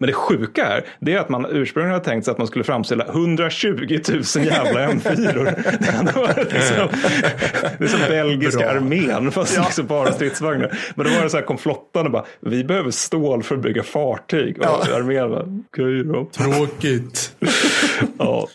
Men det sjuka är, det är att man ursprungligen hade tänkt sig att man skulle framställa 120 000 jävla M4. det liksom, det är som belgiska Bra. armén fast Ja. liksom bara stridsvagnar. Men då var det så här, kom flottan och bara, vi behöver stål för att bygga fartyg. Och Ja. armén bara, okej då. Tråkigt. Ja.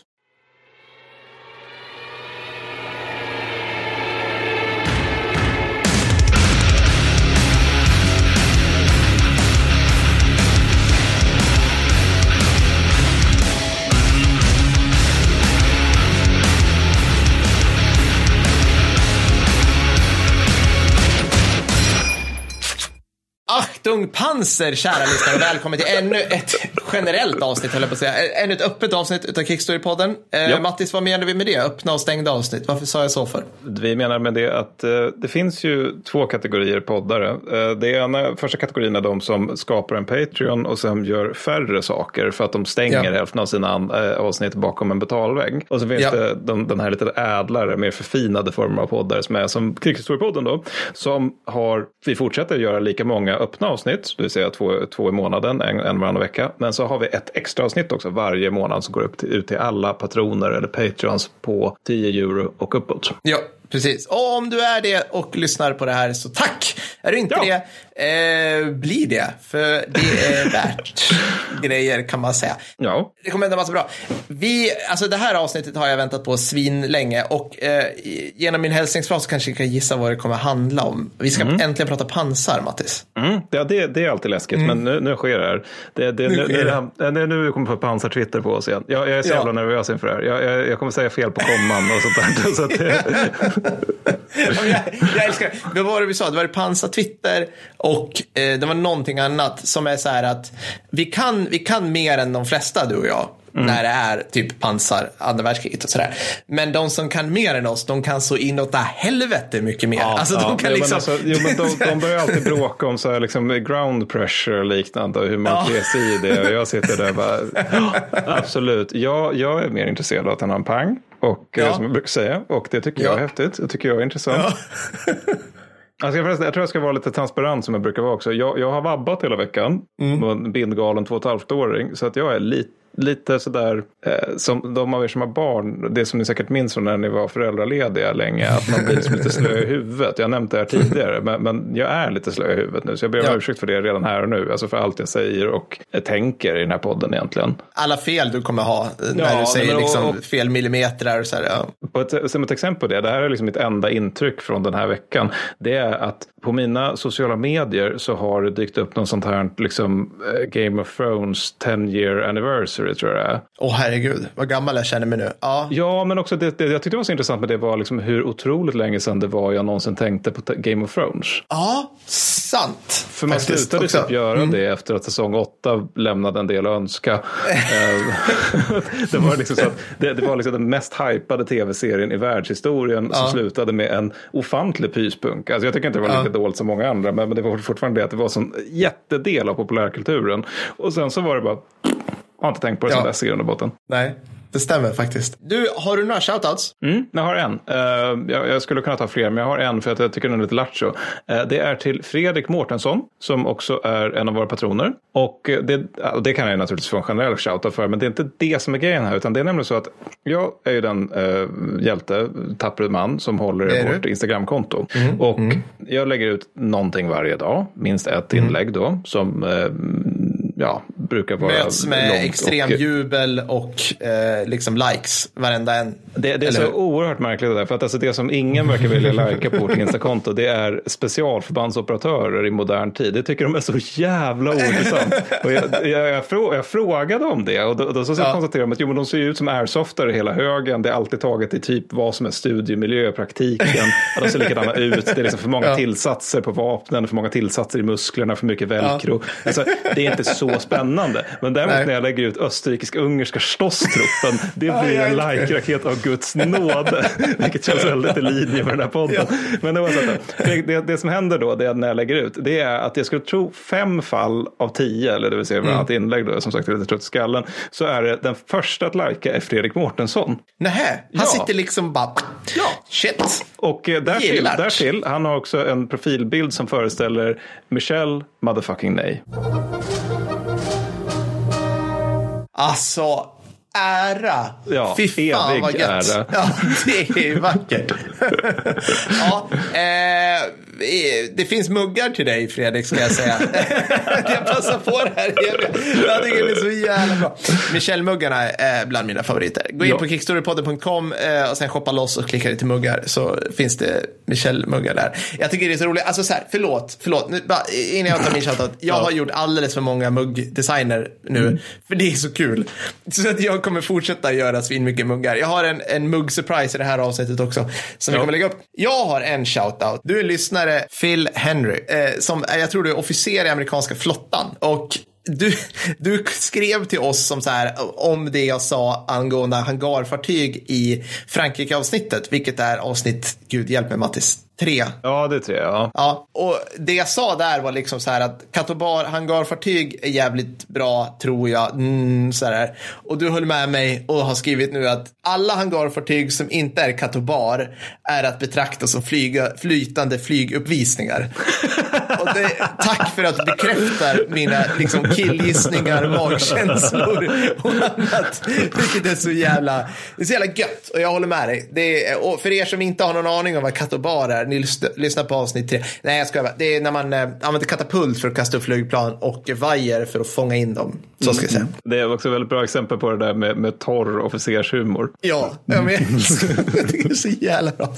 auch Achtung Panzer, kära lyssnare, och välkommen till ännu ett generellt avsnitt, höll jag på att säga. Ännu ett öppet avsnitt utav Kickstory-podden. Eh, Ja. Mattis, vad menar vi med det? Öppna och stängda avsnitt. Varför sa jag så för? Vi menar med det att eh, det finns ju två kategorier poddare. Eh, det ena, första kategorin är de som skapar en Patreon och sen gör färre saker för att de stänger Ja. hälften av sina an- eh, avsnitt bakom en betalvägg. Och så finns Ja. det de, den här lite ädlare, mer förfinade former av poddar som är som Krigshistoriepodden då. Som har, vi fortsätter göra lika många öppna avsnitt, det vill säga två, två i månaden, en, en varannan vecka. Men så har vi ett extra avsnitt också varje månad som går upp till, ut till alla patroner eller Patreons på 10 euro och uppåt. Ja, precis. Och om du är det och lyssnar på det här så tack! Är du inte Ja. det, eh, bli det. För det är värt grejer kan man säga. Ja, Det kommer hända massa bra. Vi, alltså det här avsnittet har jag väntat på svin länge och eh, genom min hälsningsfras så kanske jag kan gissa vad det kommer handla om. Vi ska äntligen prata pansar, Mattis. Mm, ja det, det är alltid läskigt, men nu, nu sker det här. Det, det, Nu nu, sker nu, det. det, det, nu kommer få pansar-Twitter på oss igen. Jag, jag är så Ja. jävla nervös inför det här. Jag, jag, jag kommer säga fel på komman och sånt där. Så att det, jag, jag älskar det. Vad var det vi sa? Det var det pansar Twitter och eh, det var någonting annat som är så här att vi kan, vi kan mer än de flesta, du och jag. När det är typ pansar, andra världskriget och sådär. Men de som kan mer än oss, de kan så inåt helvete mycket mer. alltså de ja, kan jo, liksom... men alltså, jo, men de, de börjar alltid bråka om så här, liksom, ground pressure och liknande och hur man Ja. klär sig i det. Och jag sitter där och bara, "Ja, absolut. Jag, jag är mer intresserad av att han har en pang. Och, eh, Ja. Som jag brukar säga. Och det tycker jag Ja. är häftigt. Det tycker jag är intressant. Alltså, jag, jag tror jag ska vara lite transparent som jag brukar vara också. Jag, jag har vabbat hela veckan. Mm. Bindgalen två och ett halvt åring. Så att jag är lite Lite sådär, eh, som de av er som har barn, det som ni säkert minns från när ni var föräldralediga länge, att man blir liksom lite slö i huvudet. Jag har nämnt det här tidigare, men, men jag är lite slö i huvudet nu. Så jag ber om Ja. ursäkt för det redan här och nu. Alltså för allt jag säger och tänker i den här podden egentligen. Alla fel du kommer ha eh, när Ja, du säger och- liksom och- fel millimeter och så här. Ja. På ett, som ett exempel på det, det här är liksom mitt enda intryck från den här veckan. Det är att på mina sociala medier så har det dykt upp något sånt här liksom eh, Game of Thrones 10 year anniversary tror jag det är. Åh herregud, vad gammal jag känner mig nu. Ja, Ja, men också det, det jag tyckte var så intressant med det var liksom hur otroligt länge sedan det var jag någonsin tänkte på Game of Thrones. ja sant. För man Faktiskt slutade också. typ göra det efter att säsong åtta lämnade en del att önska. Eh, det var liksom så att det, det var liksom den mest hypade tv-serien i världshistorien som Ja. slutade med en ofantlig pyspunk. Alltså jag tycker inte det var Ja. lika dåligt som många andra, men, men det var fortfarande det att det var en jättedel av populärkulturen. Och sen så var det bara, har inte tänkt på det Ja. sen dess i grund och botten. Nej, det stämmer faktiskt. Du, har du några shoutouts? Mm, jag har en. Eh, jag, jag skulle kunna ta fler, men jag har en för att jag tycker den är lite lattjo. Uh, det är till Fredrik Mårtensson, som också är en av våra patroner. Och eh, det, det kan jag naturligtvis få en generell shoutout för, men det är inte det som är grejen här, utan det är nämligen så att jag är ju den uh, hjälte, tappre man, som håller vårt. Instagramkonto. och jag lägger ut någonting varje dag, minst ett inlägg då, som ja, brukar vara Möts med långt extrem och- jubel och eh, liksom likes, varenda en. Det, det är så hur? oerhört märkligt det där. För att alltså det som ingen verkar vilja lajka på vårt Instakonto det är specialförbandsoperatörer i modern tid. Det tycker de är så jävla ointressant. Och jag, jag, jag, frå, jag frågade om det och då, då så, så Ja. konstaterade de att jo, men de ser ut som airsoftare hela högen. Det är alltid taget i typ vad som är studiemiljö, praktiken. Ja, de ser likadana ut. Det är liksom för många Ja. tillsatser på vapnen, för många tillsatser i musklerna, för mycket velcro. Alltså, det är inte så spännande. Men däremot Nej. när jag lägger ut österrikisk-ungerska stosstruppen, det Ja, blir jag en like-raket av Guds nåde. Vilket känns väldigt i linje med den här podden. Men det, var så att, det, det, det som händer då, det är när jag lägger ut, det är att jag skulle tro fem fall av tio, eller det vill säga mm. inlägg då, som sagt är lite trött i skallen, så är det den första att lajka är Fredrik Mårtensson. Nähä, han Ja. sitter liksom bara... Ja. Shit. Och eh, därtill, därtill, han har också en profilbild som föreställer Michelle motherfucking nej. Alltså, ära. Ja, Fy fan evig vad gött. ära. Ja, det är vackert. ja, eh, det finns muggar till dig Fredrik ska jag säga. jag passar på det här. Jag tycker det är så jävla bra. Michelle-muggarna är bland mina favoriter. Gå in Ja. på kickstorypodden.com eh, och sen shoppa loss och klicka lite muggar så finns det Michelle-muggar där. Jag tycker det är så roligt. Alltså så här, förlåt, förlåt. Nu, bara, innan jag tar min shoutout. Jag har gjort alldeles för många muggdesigner nu. För det är så kul. Så att jag kommer fortsätta göra svinmycket muggar. Jag har en, en mugg-surprise i det här avsnittet också. Som vi kommer lägga upp. Jag har en shoutout. Du är lyssnare Phil Henry. Eh, som är, jag tror du är officer i amerikanska flottan. Och du, du skrev till oss som så här, om det jag sa angående hangarfartyg i Frankrike-avsnittet, vilket är avsnitt, gud hjälp mig Mattis, tre. Ja, det tror jag. Ja. Ja, och det jag sa där var liksom så här att Katobar hangarfartyg är jävligt bra, tror jag. Mm, så här. Och du höll med mig och har skrivit nu att alla hangarfartyg som inte är Katobar är att betrakta som flyga, flytande flyguppvisningar. och det, tack för att du bekräftar mina liksom, killgissningar, magkänslor och annat. Vilket är så jävla, det är så jävla gött. Och jag håller med dig. Det är, och för er som inte har någon aning om vad Katobar är, ni lyssna, lyssna på avsnitt tre. Nej, jag skojar. bara. Det är när man eh, använder katapult för att kasta upp flygplan och vajer för att fånga in dem. Så ska jag säga. Det är också ett väldigt bra exempel på det där med, med torr officershumor. Ja, jag, tycker det är så jävla bra.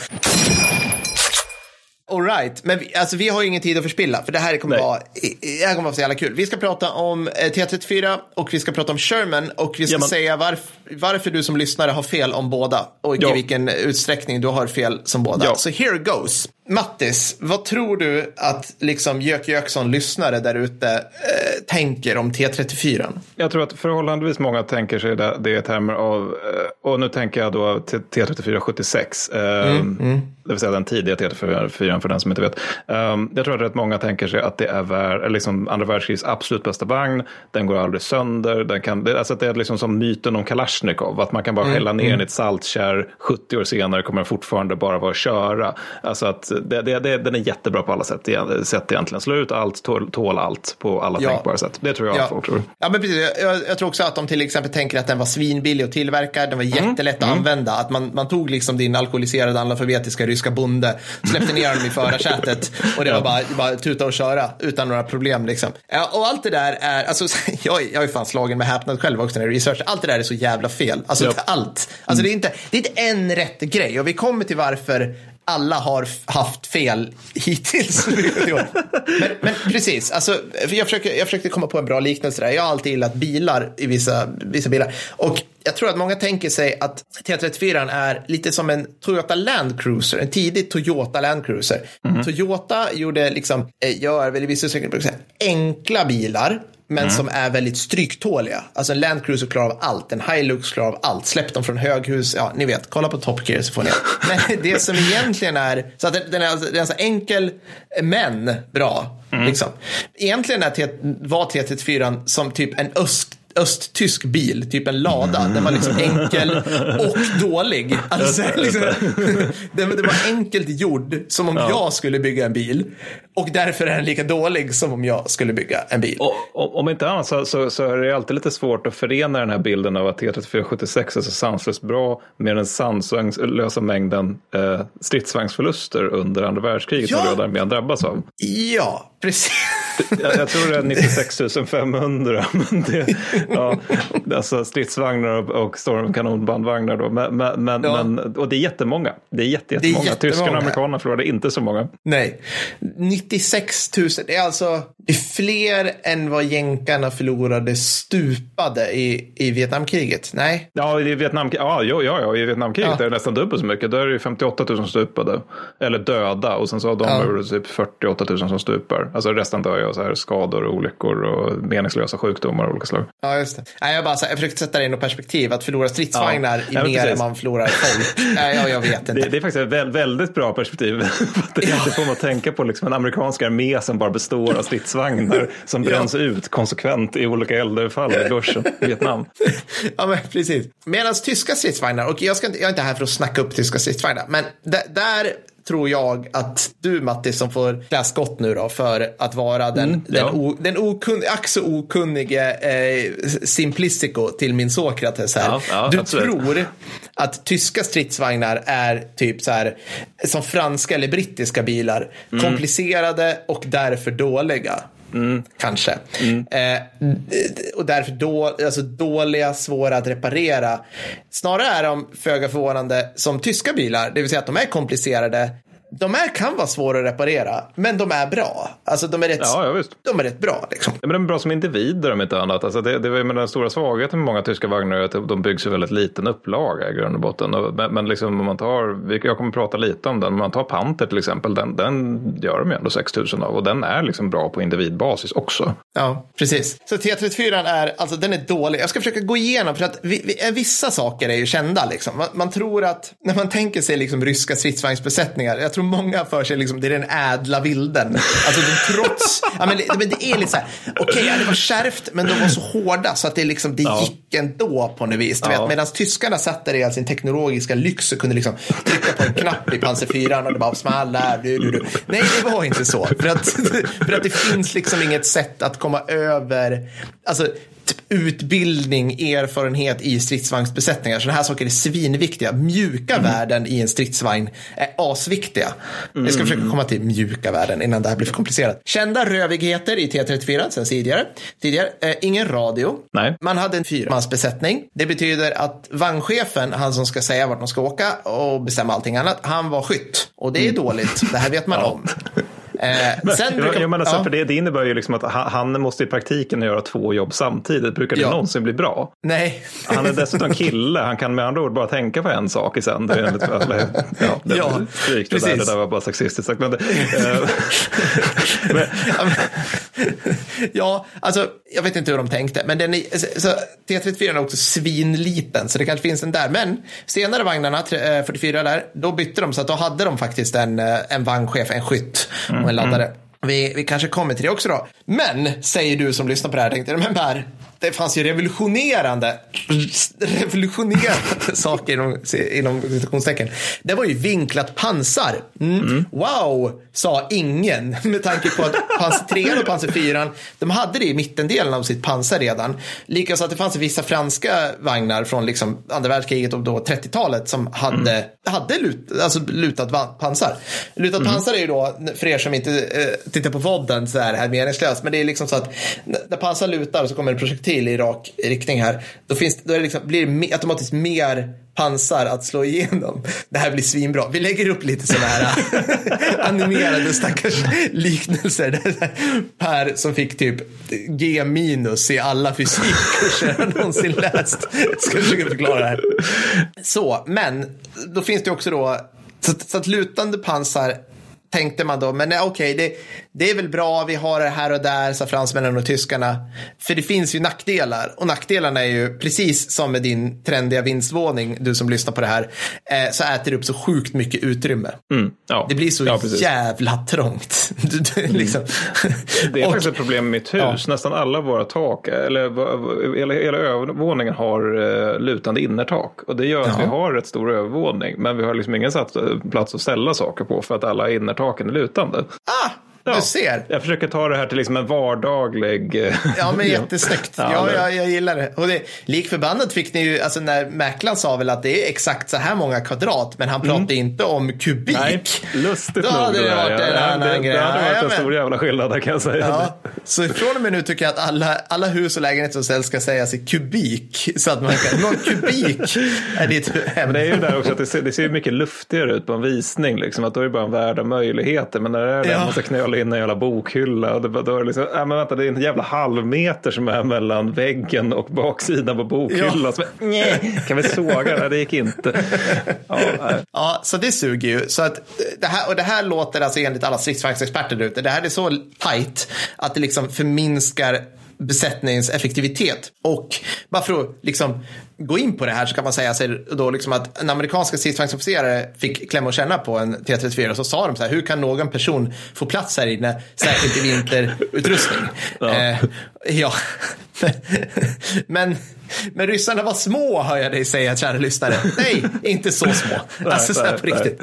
All right, men vi, alltså, vi har ju ingen tid att förspilla för det här kommer, Nej. vara, det här kommer vara så jävla kul. Vi ska prata om eh, T34 och vi ska prata om Sherman och vi ska Ja, men- säga varf, varför du som lyssnare har fel om båda och i Ja. vilken utsträckning du har fel som båda. Ja. Så here goes. Mattis, vad tror du att liksom Jök Jöksson lyssnare där ute eh, tänker om T34? Jag tror att förhållandevis många tänker sig det, det i termer av, eh, och nu tänker jag då T- T3476, eh, det vill säga den tidiga T34 för den som inte vet. Eh, Jag tror att rätt många tänker sig att det är vär, eller liksom andra världskrigets absolut bästa vagn, den går aldrig sönder, den kan, det, alltså det är liksom som myten om Kalashnikov, att man kan bara hälla ner den i ett saltkärr, 70 år senare kommer den fortfarande bara vara att köra. Alltså att det, det, det, den är jättebra på alla sätt, igen- sätt egentligen, slår ut allt, tål, tål allt på alla Ja. tänkbara sätt. Det tror jag att folk tror. Ja, men precis. Jag, jag tror också att de till exempel tänker att den var svinbillig att tillverka, den var jättelätt att använda, att man, man tog liksom din alkoholiserade analfabetiska ryska bonde, släppte ner honom i förarsätet och det var bara, bara tuta och köra utan några problem liksom. Ja, och allt det där är, alltså jag, jag är fan slagen med häpnad själv också när jag researchar, allt det där är så jävla fel. Alltså Ja. allt. Alltså det är, inte, det är inte en rätt grej och vi kommer till varför alla har haft fel hittills. men, men precis, alltså, jag, försöker, jag försökte komma på en bra liknelse där. Jag har alltid gillat bilar i vissa, vissa bilar. Och jag tror att många tänker sig att T34 är lite som en Toyota Land Cruiser, en tidig Toyota Land Cruiser. Toyota gjorde liksom, eh, gör väl i viss utsträckning enkla bilar men som är väldigt stryktåliga. Alltså en Land Cruiser klarar av allt, en Hilux klarar av allt. Släpp dem från höghus, ja ni vet, kolla på Top Gear så får ni. Men det som egentligen är, så att den är, alltså- den är så enkel men bra. Liksom. Egentligen är var T34 som typ en öst östtysk bil, typ en lada. Den var liksom enkel och dålig. Alltså, liksom, den, var enkelt gjord som om jag skulle bygga en bil. Och därför är den lika dålig som om jag skulle bygga en bil. Och, om- inte annat så, så, så är det alltid lite svårt att förena den här bilden av att T3476 är så sanslöst bra med den sanslösa mängden eh, stridsvagnsförluster under andra världskriget Ja. som röda armén drabbas av. Ja, precis. Jag, jag tror det är 96 500. Men det, ja, alltså stridsvagnar och, och stormkanonbandvagnar. Då. Men, men, Ja. men, och det är jättemånga. Det är jätte, jättemånga. jättemånga. Tyskarna och amerikanerna förlorade inte så många. Nej. 96 000. Det är alltså det är fler än vad jänkarna förlorade stupade i, i Vietnamkriget. Nej. Ja, i Vietnam, ja, ja, ja, ja, i Vietnamkriget Ja. är det nästan dubbelt så mycket. Där är det 58 000 stupade. Eller döda. Och sen så har de Ja. ja. typ 48 000 som stupar. Alltså resten dör ju av så här skador och olyckor och meningslösa sjukdomar av olika slag. Ja, just det. Nej, jag, bara, så här, jag försökte sätta det i något perspektiv. Att förlora stridsvagnar Ja. i Ja, mer än man förlorar folk. Nej, jag, jag vet inte. Det, det är faktiskt ett väl, väldigt bra perspektiv. det, får man tänka på liksom en amerikansk armé som bara består av stridsvagnar som Ja. bränns ut konsekvent i olika eldöverfall i Goshen, Vietnam. Ja, men precis. Medan tyska stridsvagnar, och jag, ska jag är inte här för att snacka upp tyska stridsvagnar, men där tror jag att du Mattis som får klä skott nu då för att vara den, Mm, den, ja. o, den okun, ack så okunnige eh, Simplistico till min Sokrates här. Ja, ja, du absolut. tror att tyska stridsvagnar är typ så här som franska eller brittiska bilar. Mm. Komplicerade och därför dåliga. Mm. Kanske. Eh, och därför då, alltså dåliga, svåra att reparera. Snarare är de föga förvånande som tyska bilar, det vill säga att de är komplicerade. De är, kan vara svåra att reparera, men de är bra. Alltså de är rätt, Ja, ja, de är rätt bra. Liksom. Ja, men de är bra som individer om inte annat. Alltså det, det med den stora svagheten med många tyska vagnar är att de byggs i väldigt liten upplaga i grund och botten. Men, men liksom om man tar, jag kommer att prata lite om den, om man tar Panther till exempel, den, den gör de ju ändå 6000 av och den är liksom bra på individbasis också. Ja, precis. Så T34 är, alltså den är dålig. Jag ska försöka gå igenom för att vi, vi, vissa saker är ju kända liksom. Man, man tror att när man tänker sig liksom ryska stridsvagnsbesättningar, jag tror många för sig liksom det är den ädla vilden. Alltså den trots, ja men, det- men det är lite så här, okej, ja, det var kärvt, men de var så hårda så att det liksom, det Ja. gick ändå på något vis. Ja. medan tyskarna satt där i all sin teknologiska lyx och kunde liksom trycka på en knapp i 4 och det bara small där. Du, du, du. Nej, det var inte så. För att, för att det finns liksom inget sätt att komma över, alltså utbildning, erfarenhet i stridsvagnsbesättningar. Sådana här saker är svinviktiga. Mjuka värden i en stridsvagn är asviktiga. Jag ska försöka komma till mjuka värden innan det här blir för komplicerat. Kända rövigheter i T34 sen tidigare. tidigare eh, ingen radio. Nej. Man hade en fyrmansbesättning. Det betyder att vagnchefen, han som ska säga vart de ska åka och bestämma allting annat, han var skytt. Och det är dåligt. Det här vet man om. Eh, sen Jag, brukar- jag menar, ja. för det, det innebär ju liksom att han, måste i praktiken göra två jobb samtidigt. Brukar det Ja. någonsin bli bra? Nej. Han är dessutom kille, han kan med andra ord bara tänka på en sak i sänder. enligt- Ja, det, Ja, det, där, det där var bara sexistiskt sagt. Men, eh, men, Ja, alltså jag vet inte hur de tänkte, men den är, så, T34 är också svinliten, så det kanske finns en där. Men senare vagnarna, tre- eh, 44 där, då bytte de så att då hade de faktiskt en, eh, en vagnchef, en skytt en laddare. Vi, vi kanske kommer till det också då. Men, säger du som lyssnar på det här, tänkte men Per, det fanns ju revolutionerande, revolutionerande saker inom, inom citationstecken. Det var ju vinklat pansar. Mm. Wow, sa ingen med tanke på att pansar 3 och pansar 4, de hade det i mittendelen av sitt pansar redan. Likaså att det fanns vissa franska vagnar från liksom andra världskriget och då 30-talet som hade, hade lut, alltså lutat pansar. Lutat pansar är ju då, för er som inte eh, tittar på vodden så är det här meningslöst, men det är liksom så att när pansar lutar så kommer en projektil i rak riktning här, då, finns, då är det liksom, blir det automatiskt mer pansar att slå igenom. Det här blir svinbra. Vi lägger upp lite sådana här animerade stackars liknelser. Där Per som fick typ G minus i alla fysikkurser han någonsin läst. Jag ska försöka förklara det här. Så, men då finns det också då så, att- så att lutande pansar tänkte man då, men nej, okej, det, det är väl bra, vi har det här och där, sa fransmännen och tyskarna. För det finns ju nackdelar, och nackdelarna är ju precis som med din trendiga vinstvåning, du som lyssnar på det här, eh, så äter det upp så sjukt mycket utrymme. mm, ja. Det blir så ja, jävla trångt. Du, liksom. Det är Och- faktiskt ett problem med mitt hus. Nästan alla våra tak, eller hela, hela övervåningen har eh, lutande innertak. Och det gör att Ja. vi har rätt stor övervåning. Men vi har liksom ingen eh, plats att ställa saker på för att alla taken är lutande. Ah, Ja. du ser. Jag försöker ta det här till liksom en vardaglig... eh, Ja, men jättesnyggt. Ja, Ja, jag, jag gillar det. Och det, lik förbannat fick ni ju, alltså när mäklaren sa väl att det är exakt så här många kvadrat, men han pratade inte om kubik. Mm. Nej, lustigt Då nog. hade det varit ja. en Ja, annan det, grej. det hade varit en Jajamän. stor jävla skillnad där kan jag säga. Ja, så från och med nu tycker jag att alla, alla hus och lägenheter som säljs ska sägas i kubik. Så att man kan, någon kubik är ditt hem. Men det är ju där också att det ser, det ser ju mycket luftigare ut på en visning. Liksom, att då är det bara en värld av möjligheter. Men när det är Ja. man ska knöla in en jävla bokhylla. Och det, då är det liksom, äh, men vänta, det är en jävla halvmeter som är mellan väggen och baksidan på bokhyllan. Ja. Så, nej, kan vi såga? Nej, det gick inte. Ja. Ja, så det suger ju. Så att det här, och det här låter alltså enligt alla stridsvagnsexperter där ute. Det här är så tight att det liksom förminskar besättningseffektivitet. Och bara för att liksom gå in på det här så kan man säga sig då liksom att en amerikanska stridsvagnsofficerare fick klämma och känna på en T34 och så sa de så här, hur kan någon person få plats här inne, särskilt i vinterutrustning? ja. Eh, ja. men, men ryssarna var små, hör jag dig säga, kära lyssnare. Nej, inte så små. Alltså så här på riktigt.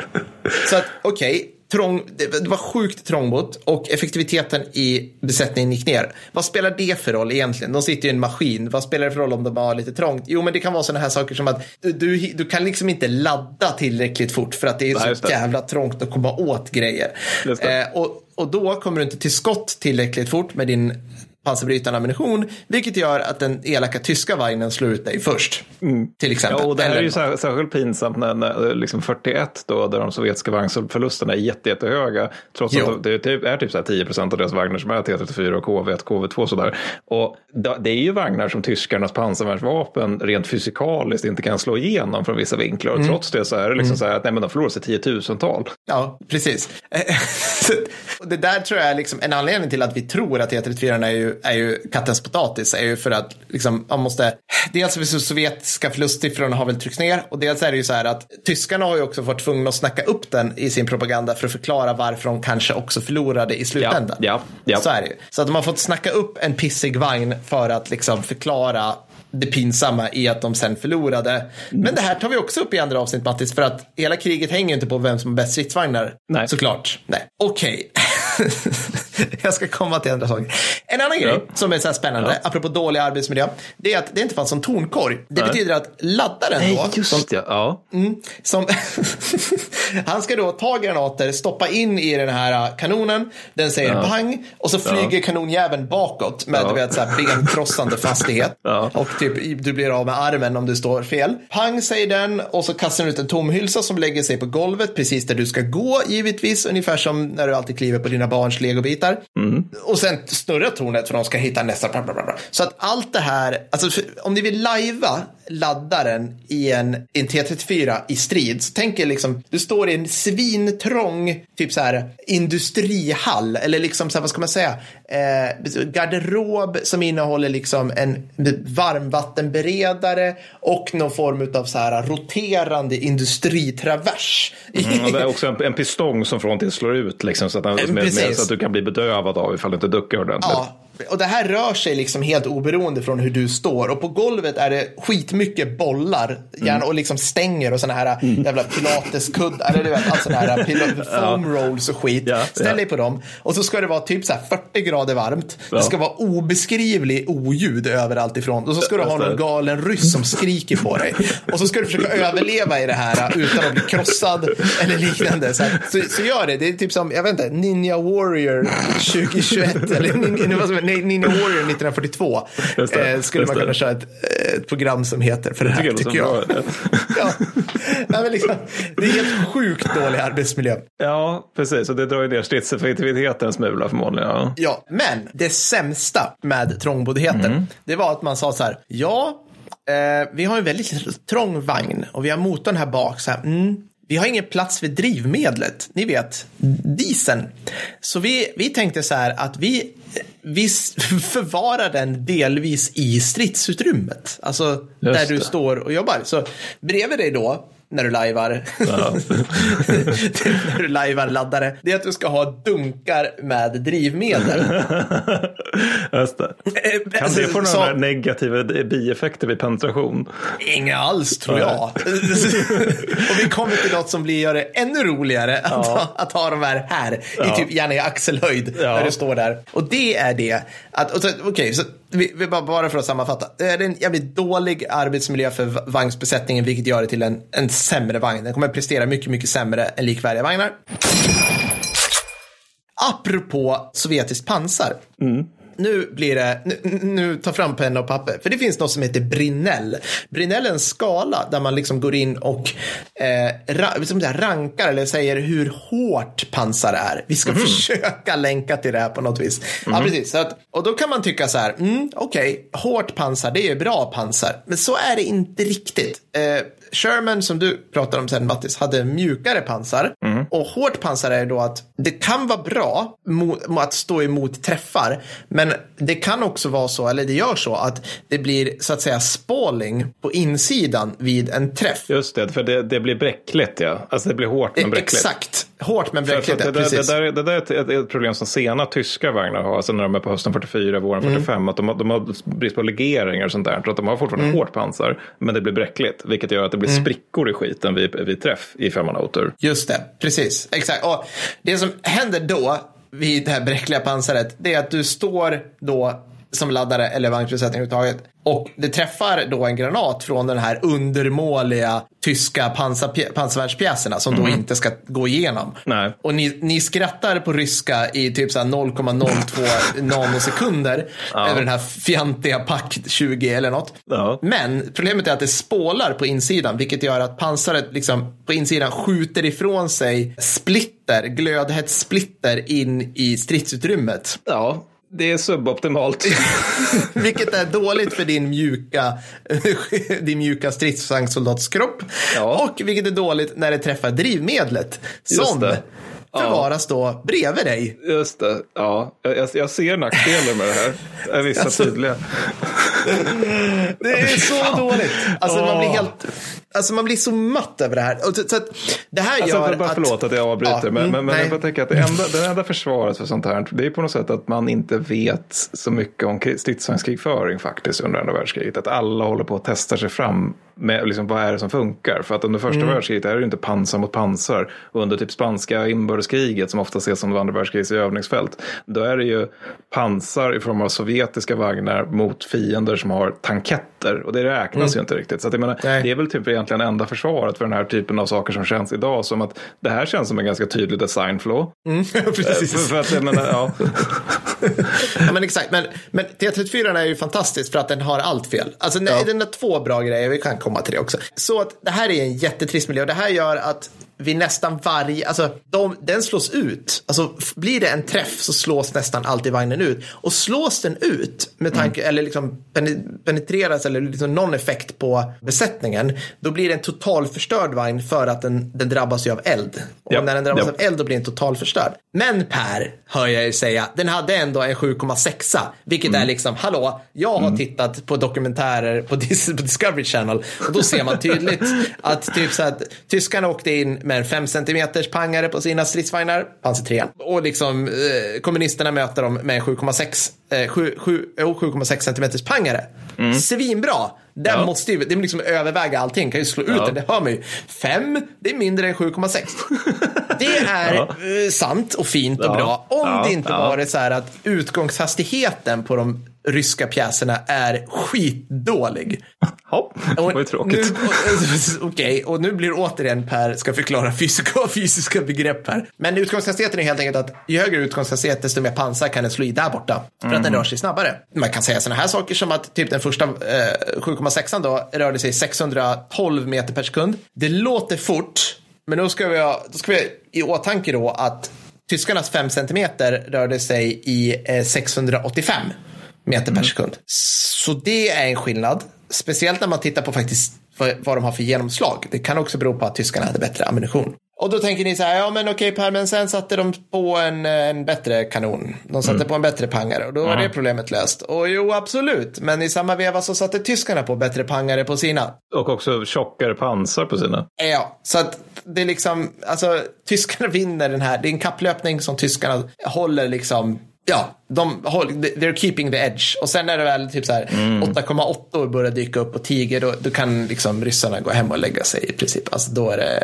Så att, okej, okay, trång, det var sjukt trångbott och effektiviteten i besättningen gick ner. Vad spelar det för roll egentligen? De sitter ju i en maskin. Vad spelar det för roll om de har lite trångt? Jo, men det kan vara sådana här saker som att du, du kan liksom inte ladda tillräckligt fort för att det är Nej, så jävla trångt att komma åt grejer. Eh, och, och då kommer du inte till skott tillräckligt fort med din pansarbrytande ammunition, vilket gör att den elaka tyska vagnen slår ut dig först. Mm. Till exempel. Ja, och det här Eller... är ju särskilt, särskilt pinsamt när, när liksom 41 då, där de sovjetiska vagnsförlusterna är jätte, jättehöga, trots jo. att det typ, är typ så 10 procent av deras vagnar som är T34 och KV1, KV2 sådär. Och det är ju vagnar som tyskarnas pansarvärnsvapen rent fysikaliskt inte kan slå igenom från vissa vinklar. Och mm. trots det så är det liksom mm. så här att nej, men de förlorar sig tiotusental. Ja, precis. det där tror jag är liksom en anledning till att vi tror att T34 är ju är ju kattens potatis är ju för att liksom, man måste, dels för sovjetiska förlustsiffrorna har väl tryckts ner och dels är det ju så här att tyskarna har ju också varit tvungna att snacka upp den i sin propaganda för att förklara varför de kanske också förlorade i slutändan. Ja, ja, ja. Så är det ju. Så att de har fått snacka upp en pissig vagn för att liksom förklara det pinsamma i att de sen förlorade. Mm. Men det här tar vi också upp i andra avsnitt Mattis, för att hela kriget hänger inte på vem som har bäst stridsvagnar. Nej. Såklart. Nej. Okej. Okay. Jag ska komma till andra saker. En annan ja. grej som är så här spännande, ja. apropå dålig arbetsmiljö, det är att det inte fanns en tornkorg. Det Nej. betyder att laddaren Nej, då, just som, det, ja. Mm, som han ska då ta granater, stoppa in i den här kanonen, den säger ja. pang och så flyger ja. kanonjäveln bakåt med ja. vet, så här benkrossande fastighet. Ja. Och typ du blir av med armen om du står fel. Pang säger den och så kastar den ut en tomhylsa som lägger sig på golvet precis där du ska gå givetvis, ungefär som när du alltid kliver på dina barns legobitar. Mm. Och sen snurrar tornet för de ska hitta nästa. Bla bla bla. Så att allt det här, alltså om ni vill lajva laddaren i en, en T34 i strid, så tänk er liksom, du står i en svintrång, typ så här industrihall, eller liksom så här, vad ska man säga, eh, garderob som innehåller liksom en varmvattenberedare och någon form av så här roterande industritravers. Mm, det är också en, en pistong som från till slår ut liksom, så, att, med, med, så att du kan bli bedövad av ifall du inte duckar ordentligt. Ja, och det här rör sig liksom helt oberoende från hur du står. Och på golvet är det skitmycket bollar gärna, mm. och liksom stänger och sådana här mm. jävla pilateskuddar. Eller du vet, alltså här foam rolls och skit. Ja, Ställ ja. dig på dem. Och så ska det vara typ så 40 grader varmt. Ja. Det ska vara obeskrivlig oljud överallt ifrån. Och så ska du ha någon galen ryss som skriker på dig. Och så ska du försöka överleva i det här utan att bli krossad eller liknande. Så, så, så, gör det. Det är typ som, jag vet inte, Ninja Warrior 2021. eller Ninja Warrior 1942 eh, skulle man kunna köra ett, ett, program som heter för det här, tycker, tycker jag. ja. Nej, men liksom, det är helt sjukt dålig arbetsmiljö. Ja, precis. Och det drar ju ner stridseffektiviteten en smula förmodligen. Ja. ja, men det sämsta med trångboddheten, mm. det var att man sa så här, ja, eh, vi har en väldigt trång vagn och vi har motorn här bak. Så här, mm, vi har ingen plats för drivmedlet, ni vet, dieseln. Så vi, vi tänkte så här att vi, vi förvarar den delvis i stridsutrymmet. Alltså Just där du det. står och jobbar. Så bredvid dig då när du lajvar. Ja. när du lajvar laddare. Det är att du ska ha dunkar med drivmedel. Just det. Eh, kan alltså, det få några så... negativa bieffekter vid penetration? Inga alls tror jag. och vi kommer till något som blir gör det ännu roligare att, ja. ha, att ha de här här. Ja. I typ gärna i axelhöjd. När du står där. Och det är det. Okej, okay, så vi, vi bara, bara för att sammanfatta. Eh, det är en jävligt dålig arbetsmiljö för vagnsbesättningen, vilket gör det till en, en sämre vagn. Den kommer att prestera mycket, mycket sämre än likvärdiga vagnar. Apropå sovjetiskt pansar. Mm nu blir det, nu, nu ta fram penna och papper. För det finns något som heter Brinell. Brinell är en skala där man liksom går in och eh, ra, liksom rankar eller säger hur hårt pansar är. Vi ska mm. försöka länka till det här på något vis. Mm. Ja, precis. Så att, och då kan man tycka så här, mm, okej, okay, hårt pansar, det är bra pansar. Men så är det inte riktigt. eh, Sherman som du pratar om sen Mattis hade mjukare pansar. Mm. Och hårt pansar är då att det kan vara bra mot att stå emot träffar. Men det kan också vara så, eller det gör så, att det blir så att säga spalling på insidan vid en träff. Just det, för det, det blir bräckligt ja. Alltså det blir hårt men bräckligt. Exakt, hårt men bräckligt. det, där, det, där, det där är ett, ett, ett problem som sena tyska vagnar har, alltså när de är på hösten 44, våren Mm. 45, att de, har- de har brist på legeringar och sånt där. Så att de har fortfarande Mm. hårt pansar, men det blir bräckligt, vilket gör att det blir sprickor i skiten vid, vid träff i femmanauter. Just det, precis. Exakt. Och det som händer då vid det här bräckliga pansaret, det är att du står då som laddare eller vagnsbesättning överhuvudtaget och det träffar då en granat från den här undermåliga tyska pansar, pansarvärnspjäserna som då inte ska gå igenom. Nej. Och ni, ni skrattar på ryska i typ så här 0,02 nanosekunder över den här fjantiga pack 20 eller något. Ja. Men problemet är att det spålar på insidan, vilket gör att pansaret liksom på insidan skjuter ifrån sig splitter, glödhett splitter in i stridsutrymmet. Ja, det är suboptimalt. Vilket är dåligt för din mjuka, din mjuka stridsvagnssoldatskropp. Ja. Och vilket är dåligt när det träffar drivmedlet. Som det. förvaras då bredvid dig. Just det, ja. Jag, jag- ser nackdelar med det här. Jag är vissa Alltså, tydliga. Det är så dåligt. Alltså man blir helt, alltså man blir så matt över det här. Så, att det här Alltså, gör bara att... förlåt att jag avbryter, Ja, men, men, men jag bara tänker att det enda, det enda försvaret för sånt här, det är på något sätt att man inte vet så mycket om kri- stridsvagnskrigföring faktiskt under andra världskriget. Att alla håller på att testa sig fram med liksom, vad är det som funkar. För att under första Mm. världskriget är det ju inte pansar mot pansar. Och under typ spanska inbördeskriget som ofta ses som andra världskrigets övningsfält. Då är det ju pansar i form av sovjetiska vagnar mot fiender som har tanketter. Och det räknas ju inte riktigt. Så att jag menar, Nej. det är väl typ egentligen enda försvaret för den här typen av saker som känns idag. Som att det här känns som en ganska tydlig design flaw. För, Precis. för att jag menar, ja. Ja, men exakt. Men, men T34 är ju fantastisk för att den har allt fel. Alltså nej, den har två bra grejer, vi kan komma till det också. Så att det här är en jättetrist miljö och det här gör att vid nästan varje, alltså de, den slås ut. Alltså blir det en träff så slås nästan alltid vagnen ut. Och slås den ut med tanke, eller liksom pene- penetreras eller liksom någon effekt på besättningen, då blir det en totalförstörd vagn för att den, den drabbas ju av eld. Och Ja, när den drabbas ja. av eld då blir den totalförstörd. Men Per, hör jag er säga, den hade ändå en 7,6. Vilket Mm. är liksom, hallå, jag har tittat på dokumentärer på Discovery Channel och då ser man tydligt att typ så att tyskarna åkte in med en 5 cm pangare på sina stridsvagnar, pansar 3. Och liksom eh, kommunisterna möter dem med en 7,6 eh, sju- sju- jo, 7,6 cm pangare. Svinbra. Den Mm. Ja. måste ju, det är liksom överväga allting, kan ju slå ut Ja. den, det hör man ju. 5, det är mindre än 7,6. Det är Ja. eh, sant och fint och bra. Om det inte Ja. var det så här att utgångshastigheten på de ryska pjäserna är skitdålig. Ja, det var ju tråkigt. Och- Okej, och nu blir återigen Per ska förklara fysiska, fysiska begrepp här. Men utgångshastigheten är helt enkelt att ju högre utgångshastighet desto mer pansar kan den slå i där borta. För att den Mm. rör sig snabbare. Man kan säga sådana här saker som att typ den första eh, 7,6 då rörde sig 612 meter per sekund. Det låter fort, men då ska vi ha, då ska vi ha i åtanke då att tyskarnas 5 centimeter rörde sig i eh, 685 meter per sekund. Så det är en skillnad. Speciellt när man tittar på faktiskt vad, vad de har för genomslag. Det kan också bero på att tyskarna hade bättre ammunition. Och då tänker ni så här, ja men okej Per, men sen satte de på en, eh, en bättre kanon. De satte på en bättre pangare och då var det problemet löst. Och jo, absolut, men i samma veva så satte tyskarna på bättre pangare på sina. Och också tjockare pansar på sina. Ja, så att det är liksom, alltså tyskarna vinner den här, det är en kapplöpning som tyskarna håller liksom, ja, de they're keeping the edge. Och sen när det väl typ så här 8,8 börjar dyka upp på Tiger, då, då kan liksom ryssarna gå hem och lägga sig i princip. Alltså då är det,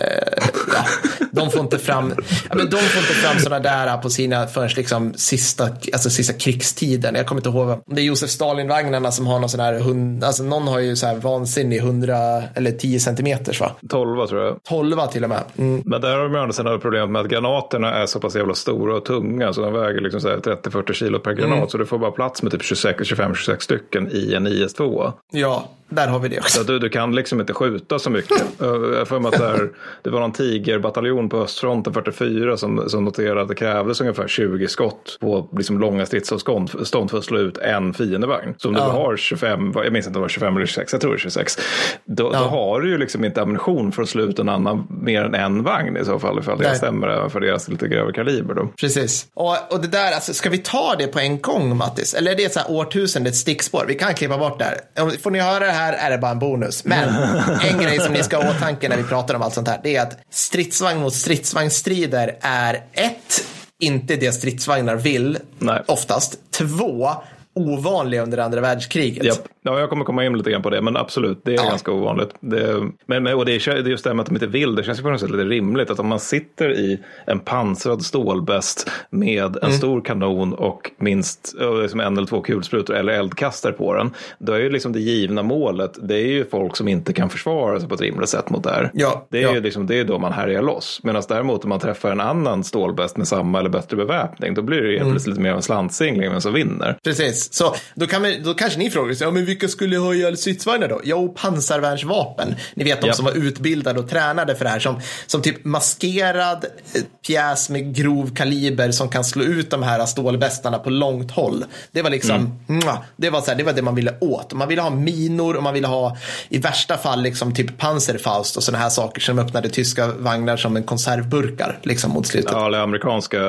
ja, de får inte fram, ja, men de får inte fram sådana där på sina förrän liksom sista, alltså sista krigstiden. Jag kommer inte ihåg, om det är Josef Stalin-vagnarna som har någon sån här, hund, alltså någon har ju så här vansinnig 100 eller 10 centimeters va? 12 tror jag. 12 till och med. Mm. Men där har de å andra sidan problemet med att granaterna är så pass jävla stora och tunga så de väger liksom så här 30-40 kilo per granat. Så du får bara plats med typ 25-26 stycken i en IS-2. Ja, där har vi det också. Ja, du, du kan liksom inte skjuta så mycket. Jag får mig att där, det var någon tigerbataljon på östfronten 44 som, som noterade att det krävdes ungefär 20 skott på liksom långa stridsavstånd för att slå ut en fiendevagn. Så om ja. du har 25, jag minns inte om det var 25 eller 26, jag tror det är 26. Då, ja. då har du ju liksom inte ammunition för att slå ut en annan mer än en vagn i så fall ifall det Nej. stämmer även för deras lite grövre kaliber. Då. Precis. Och, och det där, alltså, ska vi ta det på en gång Mattis? Eller är det så här årtusendets stickspår? Vi kan klippa bort det här. Får ni höra det här är det bara en bonus. Men en grej som ni ska ha i åtanke när vi pratar om allt sånt här, det är att stridsvagn mot stridsvagnsstrider är ett, inte det stridsvagnar vill, Nej. oftast. Två, ovanliga under andra världskriget. Yep. Ja, jag kommer komma in lite grann på det, men absolut, det är ja. ganska ovanligt. Det, men, och det är just det med att de inte vill, det känns ju på något sätt lite rimligt att om man sitter i en pansrad stålbäst med en mm. stor kanon och minst liksom en eller två kulsprutor eller eldkastare på den, då är ju liksom det givna målet, det är ju folk som inte kan försvara sig på ett rimligt sätt mot det här. Ja, det är ja. ju liksom, det är då man härjar loss. Medan däremot om man träffar en annan stålbäst med samma eller bättre beväpning, då blir det ju mm. lite mer av en slantsingling vem som vinner. Precis, så då, kan man, då kanske ni frågar sig, ja, men vilka skulle ha ihjäl stridsvagnar då? Jo, pansarvärnsvapen. Ni vet de yep. som var utbildade och tränade för det här. Som, som typ maskerad eh, pjäs med grov kaliber som kan slå ut de här stålbästarna på långt håll. Det var liksom, mm. det, var så här, det var det man ville åt. Man ville ha minor och man ville ha i värsta fall liksom typ Panzerfaust och sådana här saker som öppnade tyska vagnar som en konservburkar liksom mot slutet. Ja, eller amerikanska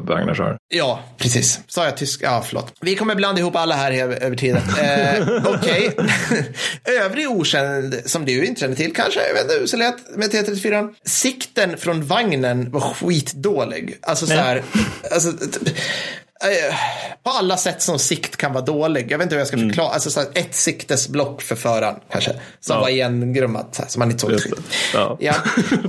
vagnar så här. Ja, precis. Sa jag tyska? Ja, förlåt. Vi kommer blanda ihop alla här över tiden. Eh, Okej. Övrig okänd som du inte känner till kanske, jag vet inte hur så lätt med T34. Sikten från vagnen var skitdålig. Alltså så här, alltså, på alla sätt som sikt kan vara dålig. Jag vet inte hur jag ska mm. förklara. Mm. Alltså så ett siktesblock för föraren kanske. Som ja. var igengrummat så man inte såg. Ja. ja.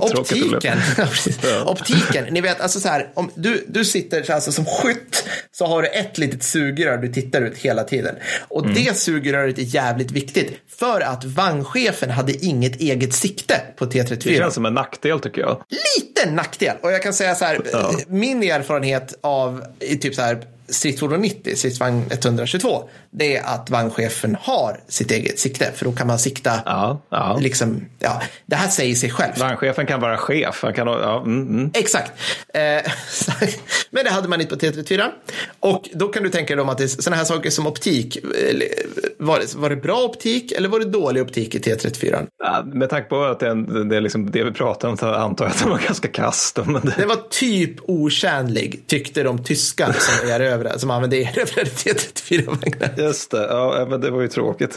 Optiken. ja. Optiken. Ni vet, alltså så här, om du, du sitter alltså, som skytt så har du ett litet sugrör du tittar ut hela tiden. Och mm. det sugröret är jävligt viktigt. För att vagnchefen hade inget eget sikte på T34. Det känns som en nackdel tycker jag. Lite nackdel. Och jag kan säga så här, min erfarenhet av typ så här stridsfordon 90, stridsvagn 122, det är att vagnchefen har sitt eget sikte. För då kan man sikta, ja, ja. liksom, ja, det här säger sig själv. Vagnchefen kan vara chef. Han kan, ja, mm, mm. Exakt. Eh, men det hade man inte på T34. Och då kan du tänka dig om att det är sådana här saker som optik. Var det, var det bra optik eller var det dålig optik i T34? Ja, med tanke på att det är, det, är liksom det vi pratar om så antar jag att det var ganska kast. Men det... det var typ otjänlig tyckte de tyskar som är över som använde erövrade T34-vagnar. Just det, ja, men det var ju tråkigt.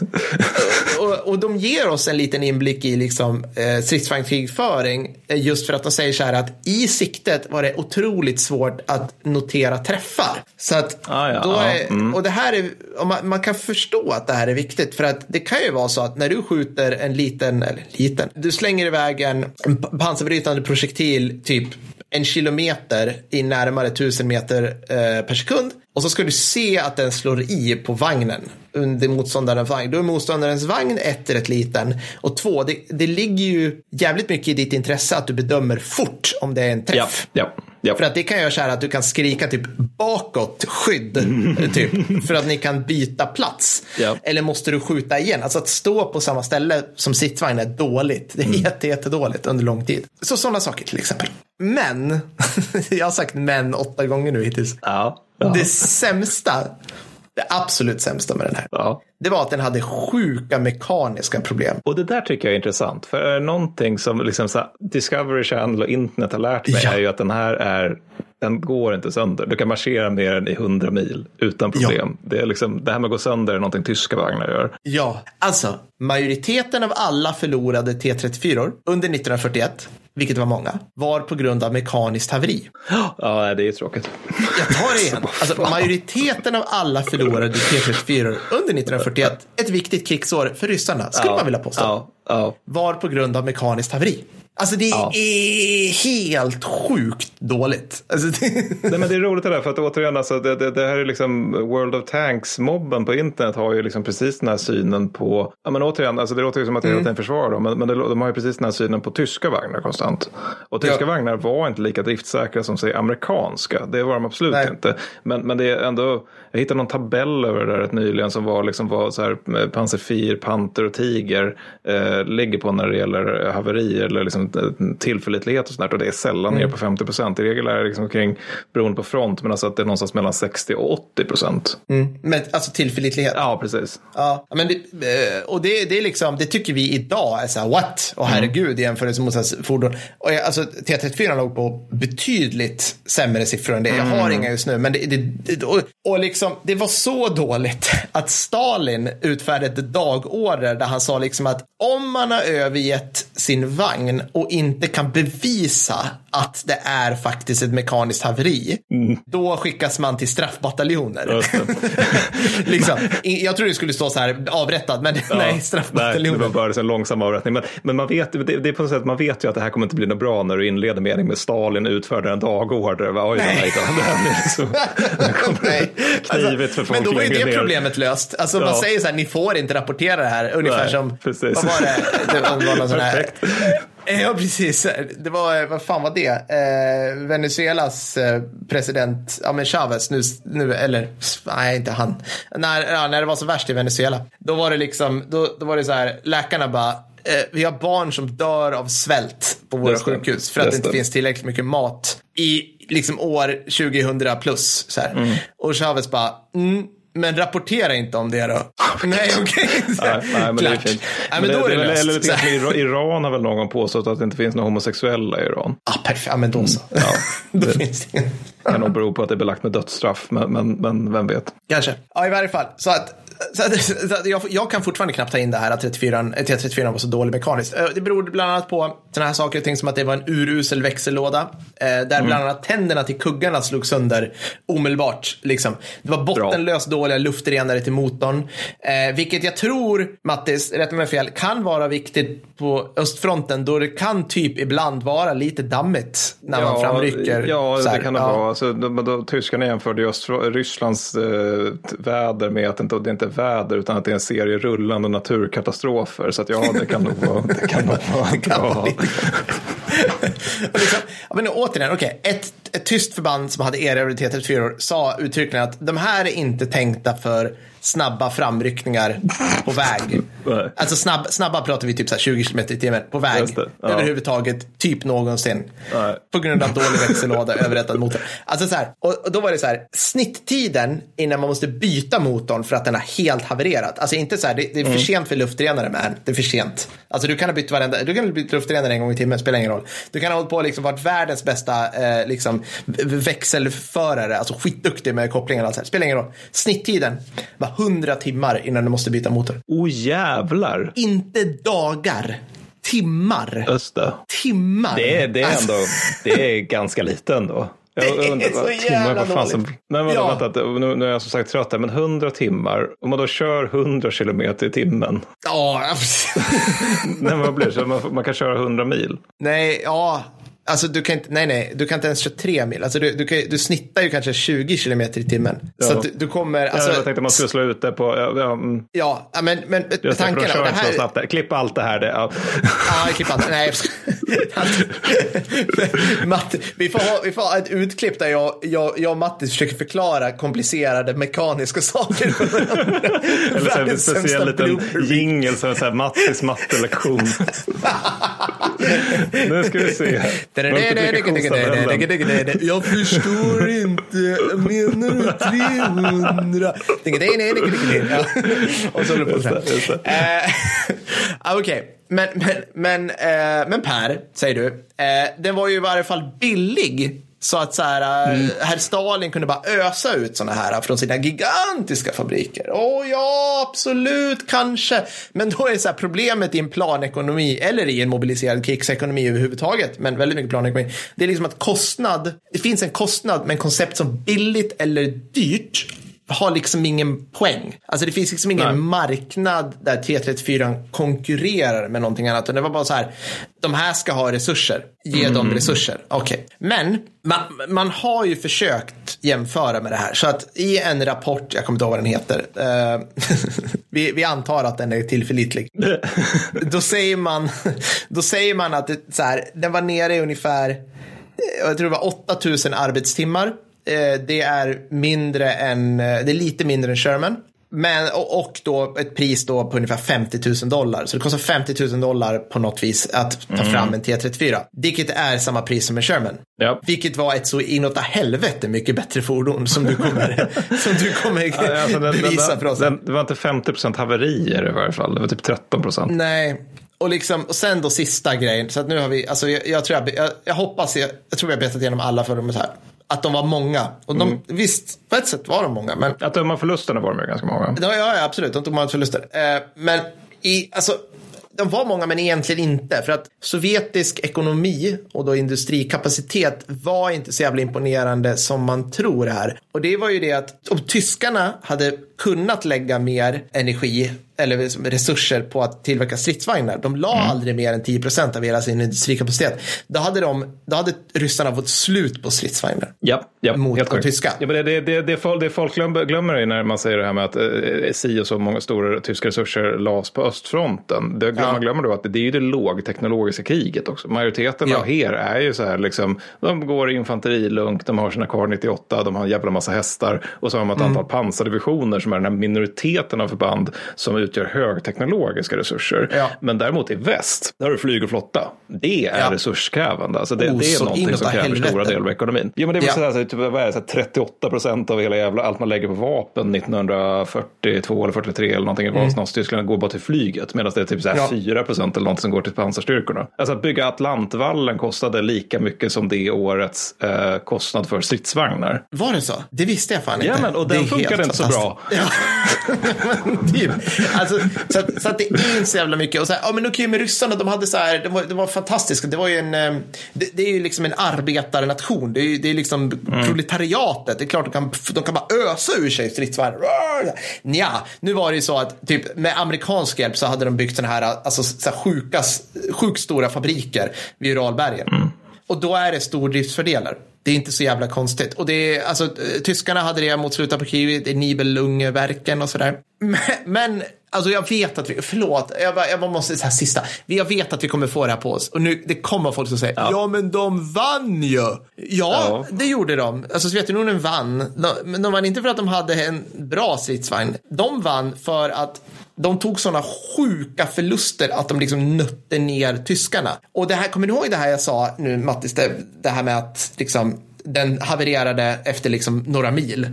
och, och de ger oss en liten inblick i liksom, eh, stridsvagnskrigföring eh, just för att de säger så här att i siktet var det otroligt svårt att notera träffar. Så att ah, ja, då är, mm. och det här är, man, man, kan förstå att det här är viktigt för att det kan ju vara så att när du skjuter en liten, eller liten, du slänger iväg en pansarbrytande projektil typ en kilometer i närmare tusen meter eh, per sekund och så ska du se att den slår i på vagnen under motståndarens vagn. Då är motståndarens vagn ett rätt liten och två, det, det ligger ju jävligt mycket i ditt intresse att du bedömer fort om det är en träff. Ja, ja, ja. För att det kan göra så här att du kan skrika typ bakåt skydd, typ, för att ni kan byta plats. Eller måste du skjuta igen? Alltså att stå på samma ställe som sittvagn är dåligt. Det är mm. jätte, jättedåligt under lång tid. Så sådana saker till exempel. Men, jag har sagt men åtta gånger nu hittills. Ja. Ja. Det sämsta, det absolut sämsta med den här, ja. det var att den hade sjuka mekaniska problem. Och det där tycker jag är intressant. För någonting som liksom så Discovery Channel och internet har lärt mig ja. är ju att den här är den går inte sönder. Du kan marschera med den i hundra mil utan problem. Ja. Det, är liksom, det här med att gå sönder är någonting tyska vagnar gör. Ja, alltså majoriteten av alla förlorade T34 under 1941 vilket var många, var på grund av mekaniskt haveri. Ja, det är tråkigt. Jag tar det igen. Alltså, majoriteten av alla förlorade T34 under 1941, ett viktigt krigsår för ryssarna, skulle ja, man vilja påstå. Ja. Ja. var på grund av mekaniskt haveri. Alltså det Ja. är helt sjukt dåligt. Alltså, det... Nej, men det är roligt det där för att återigen, alltså, det, det, det här är liksom World of Tanks-mobben på internet har ju liksom precis den här synen på, ja men återigen, alltså det låter ju som att jag mm. försvarar dem, men, men det, de har ju precis den här synen på tyska vagnar konstant. Och tyska Ja. vagnar var inte lika driftsäkra som säg amerikanska, det var de absolut Nej. inte. Men, men det är ändå, jag hittade någon tabell över det där rätt nyligen som var liksom vad så här, Panzer 4, Panter och Tiger eh, ligger på när det gäller haverier eller liksom eh, tillförlitlighet och sånt där. Och det är sällan ner på 50 procent. I regel är det liksom kring, beroende på front, men alltså att det är någonstans mellan 60 och 80 procent. Men alltså tillförlitlighet. Ja, precis. Ja, men det, eh, och det, det är liksom, det tycker vi idag är så här, what? Och herregud i jämförelse mot så här fordon. Och jag, alltså T34 låg på betydligt sämre siffror än det. Jag har inga just nu, men det, det, det och, och liksom, Liksom, det var så dåligt att Stalin utfärdade dagorder där han sa liksom att om man har övergett sin vagn och inte kan bevisa att det är faktiskt ett mekaniskt haveri, då skickas man till straffbataljoner. Liksom. Jag tror det skulle stå så här avrättad, men nej, Nej, det var bara en långsam avrättning. Men, men man, vet, det, det är på något sätt, man vet ju att det här kommer inte bli något bra när du inleder mening med Stalin utförde en dagorder. Va, Oj, Nej. då, det här liksom, Nej. knivigt för folk men då var ju det ner. problemet löst. Alltså man Ja. säger så här, ni får inte rapportera det här. Ungefär Nej, som, precis. vad var det? Det var någon sån här, Ja, precis. Det var, vad fan var det? Eh, Venezuelas eh, president, ja men Chavez nu, nu eller nej inte han. När, ja, när det var så värst i Venezuela. Då var det liksom, då, då var det så här, läkarna bara, eh, vi har barn som dör av svält på våra Just sjukhus för att det inte finns tillräckligt mycket mat i liksom år 2000 plus. Så. Mm. Och Chavez bara, mm, men rapportera inte om det då. nej, okej. Nej, nej, men det är Klart. fint. Nej, men då är det väl- löst. eller Iran har väl någon gång påstått att det inte finns några homosexuella i Iran. Ah, perfekt, ja, men då så. Ja, då det- finns det. Kan nog bero på att det är belagt med dödsstraff, men, men, men vem vet. Kanske. Ja, i varje fall. Så att, så att, så att jag, jag kan fortfarande knappt ta in det här att 34, eh, T34 var så dålig mekaniskt. Eh, Det beror bland annat på sådana här saker och ting som att det var en urusel växellåda. eh, Där bland annat tänderna till kuggarna slog sönder omedelbart. Liksom. Det var bottenlöst dåliga luftrenare till motorn. Eh, vilket jag tror, Mattis, rätt mig fel, kan vara viktigt på östfronten då det kan typ ibland vara lite dammigt när man framrycker. Ja, det kan det Ja. vara. Alltså, då, då, tyskarna jämförde just Rysslands eh, väder med att det inte det är inte är väder utan att det är en serie rullande naturkatastrofer. Så att ja, det kan nog vara, det kan nog vara bra. och liksom, ja, men återigen, okej, ett, ett tyst förband som hade erövrat T34 sa uttryckligen att de här är inte tänkta för snabba framryckningar på väg. Alltså snabb, snabba pratar vi typ så här 20 km i timmen på väg. Ja. Överhuvudtaget, typ någonsin. Nej. På grund av dålig växellåda, överrättad motor. Alltså så här, och, och då var det så här, snitttiden innan man måste byta motorn för att den har helt havererat. Alltså inte så här, det, det är Mm. för sent för luftrenare man. Det är för sent. Alltså du kan ha bytt varenda, du kan ha bytt luftrenare en gång i timmen, spelar ingen roll. Du kan ha hållit på liksom varit världens bästa eh, liksom, växelförare, alltså skitduktig med kopplingar och allt så här. Spelar ingen roll. Snitttiden var 100 timmar innan du måste byta motor. Oh jävlar! Inte dagar, timmar. Just det. Timmar. Det är, det är Alltså- ändå det är ganska lite ändå. Jag Det är så jävla fan som, dåligt. Men vadå, Ja. vänta, nu, nu är jag som sagt trött här, men 100 timmar, om man då kör 100 kilometer i timmen, Ja, nej, men vad blir det? Så man, man kan köra 100 mil? Nej, ja. Alltså du kan inte, nej nej, du kan inte ens köra tre mil. Alltså du, du, kan, du snittar ju kanske 20 kilometer i timmen. Så Ja. att du, du kommer, Alltså, alltså, jag tänkte man skulle slå ut det på, ja, ja, mm, ja, ja, men, men just tanken kör det så här, snabbt. där. Klipp allt det här. Det, ja. Ja, klipp allt. Nej, Matt, vi, får ha, vi får ha ett utklipp där jag, jag, jag och Mattis försöker förklara komplicerade mekaniska saker. Eller så en speciell liten jingel som är så här Mattis mattelektion. nu ska vi se. Jag förstår inte. Menar du 300? Ja. Och så håller det på så här. Okej, men, men, men, men Per, säger du. Eh, den var ju i varje fall billig. Så att så här, eh, herr Stalin kunde bara ösa ut sådana här från sina gigantiska fabriker. Åh ja, absolut, kanske. Men då är så här problemet i en planekonomi eller i en mobiliserad krigsekonomi överhuvudtaget. Men väldigt mycket planekonomi. Det är liksom att kostnad, det finns en kostnad med en koncept som billigt eller dyrt har liksom ingen poäng. Alltså det finns liksom ingen Nej. marknad där T34 konkurrerar med någonting annat. Och det var bara så här, de här ska ha resurser. Ge Mm. dem resurser. Okej. Men man, man har ju försökt jämföra med det här. Så att i en rapport, jag kommer inte ihåg vad den heter. eh, vi, vi antar att den är tillförlitlig. då, säger man, då säger man att det, så här, den var nere i ungefär, eh, jag tror det var 8000 arbetstimmar. Eh, Det är mindre än, eh, det är lite mindre än Sherman. Men, och, och då ett pris då på ungefär 50 000 dollar. Så det kostar 50 000 dollar på något vis att ta fram en T34. Vilket är samma pris som en Sherman. Ja. Vilket var ett så inåt helvete mycket bättre fordon som du kommer, som du kommer Ja, alltså, den, bevisa den, för oss. den, det var inte 50 procent haverier i varje fall. Det var typ 13 procent. Nej. Och, liksom, och sen då sista grejen. Så att nu har vi, alltså jag, jag tror jag, jag, jag hoppas, jag, jag tror har betat igenom alla för så här. Att de var många. Och de, Mm. visst, på ett sätt var de många. Men Att döma förlusterna var de ju ganska många. Ja, ja, absolut. De tog många förluster. Eh, men i, alltså, de var många, men egentligen inte. För att sovjetisk ekonomi och då industrikapacitet var inte så jävla imponerande som man tror här. Och det var ju det att om tyskarna hade kunnat lägga mer energi eller resurser på att tillverka stridsvagnar. De la aldrig mer än 10 procent av hela sin industrikapacitet. Då hade, de, då hade ryssarna fått slut på stridsvagnar. Ja, ja Mot helt de tyska. Ja, men det, det, det, det, folk, det folk glömmer, är när man säger det här med att eh, si och så många stora tyska resurser lades på östfronten. Det glömmer, Ja. Man glömmer då att det är ju det lågteknologiska kriget också. Majoriteten Ja. av her är ju så här liksom, de går i infanterilunk, de har sina kar 98, de har en jävla massa hästar och så har man ett Mm. antal pansardivisioner som är den här minoriteten av förband som utgör högteknologiska resurser. Ja. Men däremot i väst, där har du flyg och flotta. Det är Ja. resurskrävande. Alltså det, Oh, det är någonting som kräver helvete. stora delar av ekonomin. Ja, men det är Ja. så, typ, vad är det, så här, 38 procent av hela jävla, allt man lägger på vapen 1942 eller 43 eller någonting i mm. Tyskland går bara till flyget. Medan det är typ så här Ja. 4 procent eller något som går till pansarstyrkorna. Alltså att bygga Atlantvallen kostade lika mycket som det årets eh, kostnad för stridsvagnar. Var det så? Det visste jag fan inte. Ja, men, och den funkade inte så bra. Ja, typ. alltså, så, att, så att det är inte så jävla mycket. Och så här, ja, men okej, med ryssarna, de hade så här, de var, de var fantastiska. Det var ju en, eh, det, det är ju liksom en arbetarnation. Det är ju det är liksom Mm. proletariatet. Det är klart de kan, de kan bara ösa ur sig stridsvagnar. Nja, nu var det ju så att typ med amerikansk hjälp så hade de byggt sådana här, alltså, så här sjuka, sjukt stora fabriker vid Uralbergen. Mm. Och då är det stordriftsfördelar. Det är inte så jävla konstigt. Och det är, alltså, eh, tyskarna hade det mot slutet på kriget, det är Nibelungeverken och sådär. Men, men alltså jag vet att vi, förlåt, jag, bara- jag bara måste säga sista. Jag vet att vi kommer få det här på oss. Och nu, det kommer folk som säger, ja, men de vann ju. Ja, Ja. det gjorde de. Alltså Sovjetunionen vann. De, men de vann inte för att de hade en bra stridsvagn. De vann för att de tog sådana sjuka förluster att de liksom nötte ner tyskarna. Och det här, kommer ni ihåg det här jag sa nu Mattis, det, det här med att liksom den havererade efter liksom några mil.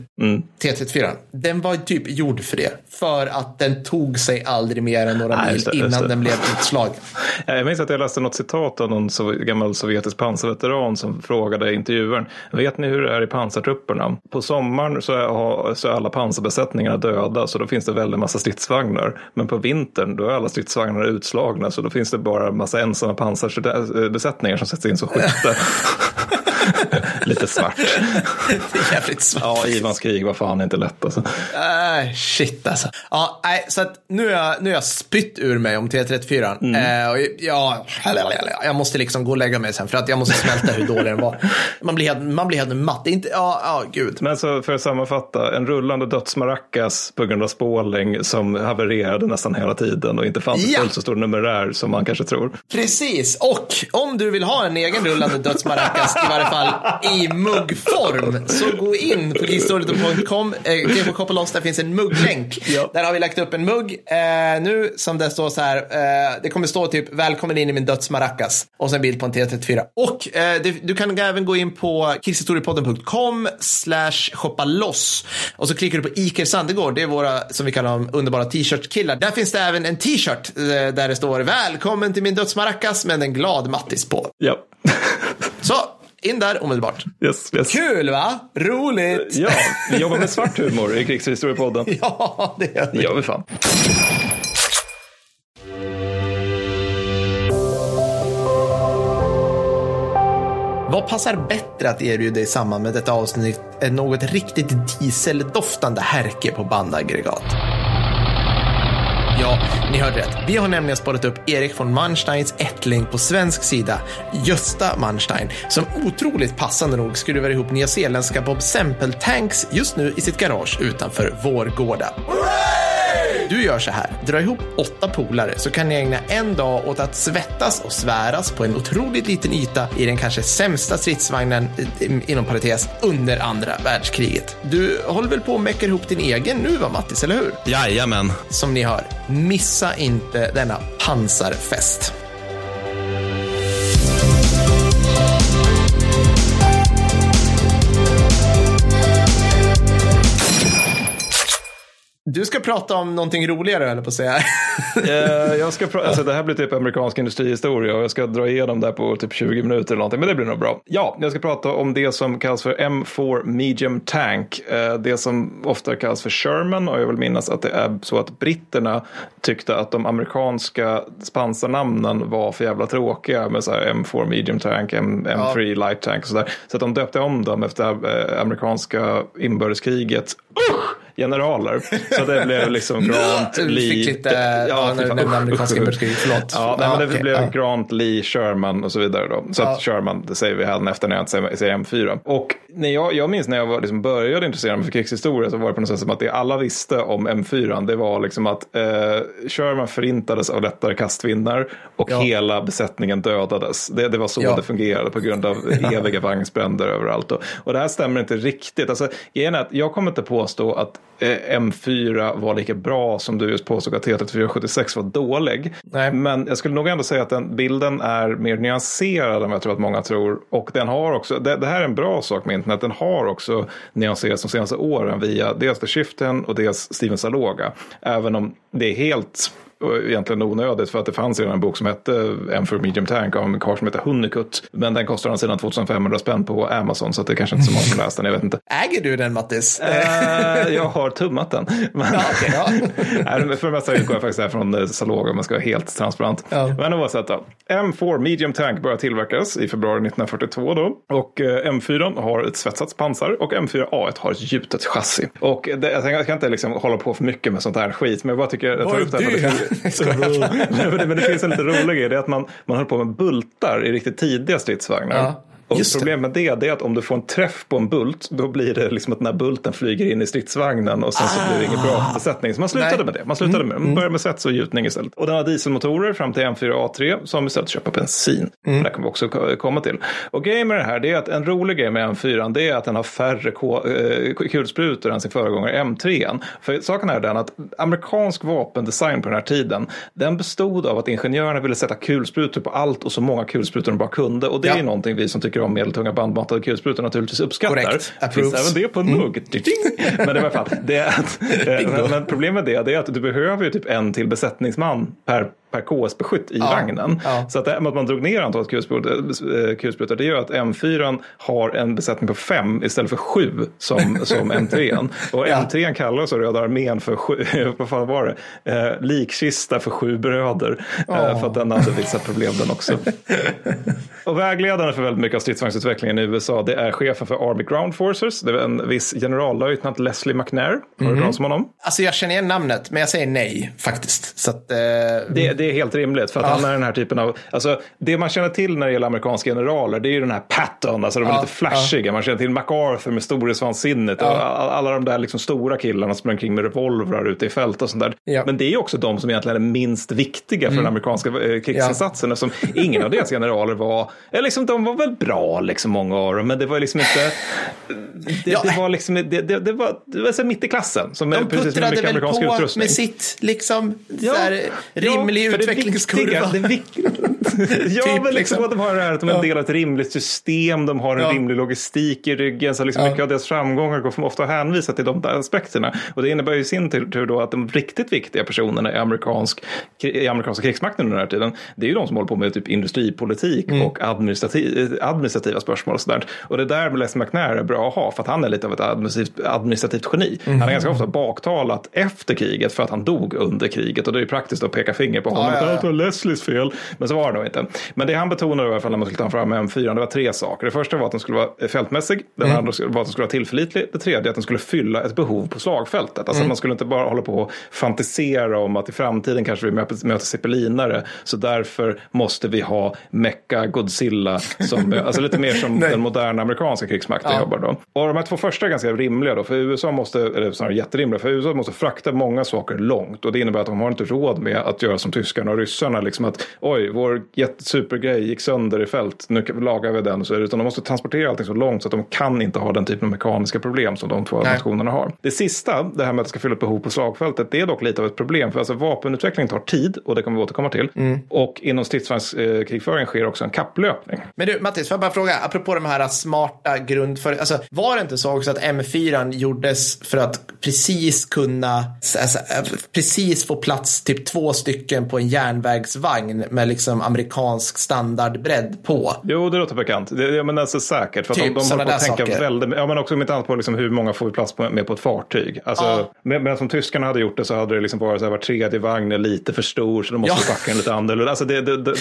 T34. Den var typ gjord för det. För att den tog sig aldrig mer än några Nej, mil det, innan den blev utslagen. Jag minns att jag läste något citat av någon so gammal sovjetisk pansarveteran som frågade intervjuaren, vet ni hur det är i pansartrupperna? På sommaren så är, så är alla pansarbesättningarna döda så då finns det väldigt massa stridsvagnar. Men på vintern då är alla stridsvagnar utslagna så då finns det bara massa ensamma pansarbesättningar som sätts in som skytte. Lite svart. Det är jävligt svårt. Ja, Ivans krig var fan inte lätt alltså. Äh, shit alltså. Ja, nej, så att nu har jag, nu jag spytt ur mig om T34. Mm. Eh, och ja, jag måste liksom gå och lägga mig sen för att jag måste smälta hur dålig den var. Man blir helt, man blir helt matt. Inte, ja, ja, gud. Men så för att sammanfatta, en rullande dödsmaracas på grund av spårling som havererade nästan hela tiden och inte fanns Ja. fullt så stor numerär som man kanske tror. Precis, och om du vill ha en egen rullande dödsmaracas, i varje fall i muggform, så gå in på krigshistorien.com, eh, på koppla loss, där finns en mugglänk. Ja. Där har vi lagt upp en mugg eh, nu som det står så här, eh, det kommer stå typ välkommen in i min dödsmaracas och sen en bild på en T34. Och eh, det, du kan även gå in på krigshistoriepodden.com slash shoppa loss och så klickar du på Iker Sandegård, det är våra, som vi kallar dem, underbara t-shirt-killar. Där finns det även en t-shirt eh, där det står välkommen till min dödsmaracas med en glad Mattis på. Ja. Så, in där omedelbart. Yes, yes. Kul va? Roligt! Ja, vi jobbar med svart humor i Krigshistoriepodden. Ja, det är Det gör vi fan. Vad vad passar bättre att erbjuda i samband med detta avsnitt än något riktigt dieseldoftande härke på bandaggregat? Ja, ni hörde rätt. Vi har nämligen spårat upp Erik von Mansteins ättling på svensk sida, Gösta Manstein, som otroligt passande nog skruvar ihop nyzeeländska Bob Semple-tanks just nu i sitt garage utanför Vårgårda. Du gör så här, dra ihop åtta polare så kan ni ägna en dag åt att svettas och sväras på en otroligt liten yta i den kanske sämsta stridsvagnen, inom parentes, under andra världskriget. Du håller väl på att mäcka ihop din egen nu va Mattis, eller hur? Jajamän. Som ni hör, missa inte denna pansarfest. Prata om någonting roligare, eller på att säga. uh, jag ska alltså, det här blir typ amerikansk industrihistoria och jag ska dra igenom det här på typ 20 minuter eller någonting, men det blir nog bra. Ja, jag ska prata om det som kallas för M4 Medium Tank, uh, det som ofta kallas för Sherman och jag vill minnas att det är så att britterna tyckte att de amerikanska pansarnamnen var för jävla tråkiga med så här M4 Medium Tank, M, M3 ja. Light Tank och sådär. Så att de döpte om dem efter uh, amerikanska inbördeskriget. Usch! Generaler. Så det blev liksom Grant, Lee. Fick lite, ja, när du nämnde amerikanska inbördeskriget, förlåt. Ja, nej, men det okay, blev. Grant, Lee, Sherman och så vidare då. Så ja. att Sherman, det säger vi här efter när jag inte säger M4. Och när jag, jag minns när jag var, liksom började intressera mig för krigshistoria så var det på något sätt som att det alla visste om M4 det var liksom att eh, Sherman förintades av lättare kastvindar och ja. hela besättningen dödades. Det, det var så ja. det fungerade på grund av eviga vagnsbränder överallt. Och, och det här stämmer inte riktigt. Alltså, grejen är att jag kommer inte påstå att M4 var lika bra som du just påstod att T3476 var dålig. Nej. Men jag skulle nog ändå säga att den bilden är mer nyanserad än vad jag tror att många tror. Och den har också, det, det här är en bra sak med internet, den har också nyanserats de senaste åren via dels The Shiften och dels Steven Saloga. Även om det är helt egentligen onödigt för att det fanns redan en bok som hette M4 Medium Tank av en karl som heter Honeycutt. Men den kostar han sedan 2500 spänn på Amazon så att det är kanske inte så många som läst den, jag vet inte. Äger du den Mattis? Uh, jag har tummat den. Men, ja, okay, ja. för det mesta utgår jag faktiskt från eh, Saloga om man ska vara helt transparent. Ja. Men oavsett då. M4 Medium Tank började tillverkas i februari 1942 då. Och eh, M4 har ett svetsats pansar och M4A1 har ett gjutet chassi. Och det, jag, tänker, jag kan inte liksom hålla på för mycket med sånt här skit, men jag bara tycker jag tar upp det. Det men, det, finns en lite rolig grej, det är att man, man höll på med bultar i riktigt tidiga stridsvagnar. Ja. Och Just problemet med det, är att om du får en träff på en bult, då blir det liksom att den här bulten flyger in i stridsvagnen och sen ah. så blir det ingen bra ah. besättning. Så man slutade Nej. med det. Man slutade mm. med Man började med svets och gjutning istället. Och den har dieselmotorer fram till M4A3 som istället köper bensin. Mm. Det kommer vi också komma till. Och grejen med det här, det är att en rolig grej med M4, det är att den har färre eh, kulsprutor än sin föregångare M3. För saken är den att amerikansk vapendesign på den här tiden, den bestod av att ingenjörerna ville sätta kulsprutor på allt och så många kulsprutor de bara kunde. Och det ja. är någonting vi som tycker tycker om medeltunga bandmatade kulsprutor naturligtvis uppskattar. Korrekt. Finns även det på en mm. mugg. Men det var fall, det är att, men problemet är, det är att du behöver ju typ en till besättningsman per per KS-beskytt i ja, vagnen. Ja. Så att, att man drog ner antalet kulsprutor eh, det gör att M4 har en besättning på fem istället för sju som, som M3. Och ja. M3 kallas av Röda armén för sju, vad fan var det? Eh, likkista för sju bröder. Oh. Eh, för att den hade vissa problem den också. och vägledaren för väldigt mycket av stridsvagnsutvecklingen i USA det är chefen för Army Ground Forces. Det är en viss generallöjtnant Leslie McNair. Har du mm -hmm. om honom? Alltså jag känner igen namnet men jag säger nej faktiskt. Så att, eh... det, det det är helt rimligt. För att han är den här typen av, alltså det man känner till när det gäller amerikanska generaler, det är ju den här Patton, alltså de är lite flashiga. Man känner till MacArthur med storhetsvansinnet och alla de där liksom stora killarna som sprang kring med revolvrar ute i fält och sånt där. Men det är ju också de som egentligen är minst viktiga för mm. den amerikanska eh, krigsinsatsen. Eftersom ingen av deras generaler var, eller liksom, de var väl bra liksom många av dem, men det var liksom inte, det, det var liksom, det, det, det var, det var så mitt i klassen. Som de puttrade väl på med sitt liksom, ja, rimlig utvecklingskurva. Det viktiga, det ja, typ, men liksom, liksom, att de har det här att de är en del av ett rimligt system, de har en ja. rimlig logistik i ryggen, så liksom ja. mycket av deras framgångar går ofta att hänvisa till de där aspekterna. Och det innebär ju i sin tur då att de riktigt viktiga personerna i, amerikansk, i amerikanska krigsmakten under den här tiden, det är ju de som håller på med typ industripolitik mm. och administrativ, administrativa spörsmål och sådär. Och det där med Les McNair är bra att ha, för att han är lite av ett administrativt, administrativt geni. Mm. Han är ganska ofta baktalat efter kriget för att han dog under kriget och det är ju praktiskt att peka finger på honom. Ja, ja, ja. Det var Leslies fel. Men så var nog inte. Men det han betonade i alla fall när man skulle ta fram M4, det var tre saker. Det första var att den skulle vara fältmässig, det andra var att den skulle vara tillförlitlig, det tredje att den skulle fylla ett behov på slagfältet. Alltså man skulle inte bara hålla på och fantisera om att i framtiden kanske vi möter zeppelinare, så därför måste vi ha Mecca Godzilla, som, alltså lite mer som den moderna amerikanska krigsmakten ja. jobbar då. Och de här två första är ganska rimliga då, för USA måste, eller snarare jätterimliga, för USA måste frakta många saker långt och det innebär att de har inte råd med att göra som tyskarna och ryssarna, liksom att oj, vår supergrej gick sönder i fält, nu lagar vi den, så, utan de måste transportera allting så långt så att de kan inte ha den typen av mekaniska problem som de två Nej. nationerna har. Det sista, det här med att det ska fylla ett behov på slagfältet, det är dock lite av ett problem, för alltså vapenutveckling tar tid och det kommer vi återkomma till. Mm. Och inom stridsvagnskrigföring sker också en kapplöpning. Men du, Mattis, får jag bara fråga, apropå de här smarta grundför... Alltså, var det inte så också att M4 gjordes för att precis kunna, alltså, precis få plats typ två stycken på en järnvägsvagn med liksom amerikansk standardbredd på? Jo, det låter bekant. Det, ja, men alltså säkert. För typ, att de, de håller på att tänka saker. väldigt, ja men också inte annat på liksom hur många får vi plats med på ett fartyg. Alltså, ja. Medan som tyskarna hade gjort det så hade det liksom varit så här var tredje vagn är lite för stor så då måste ja. backa lite annorlunda. Alltså det, det, det,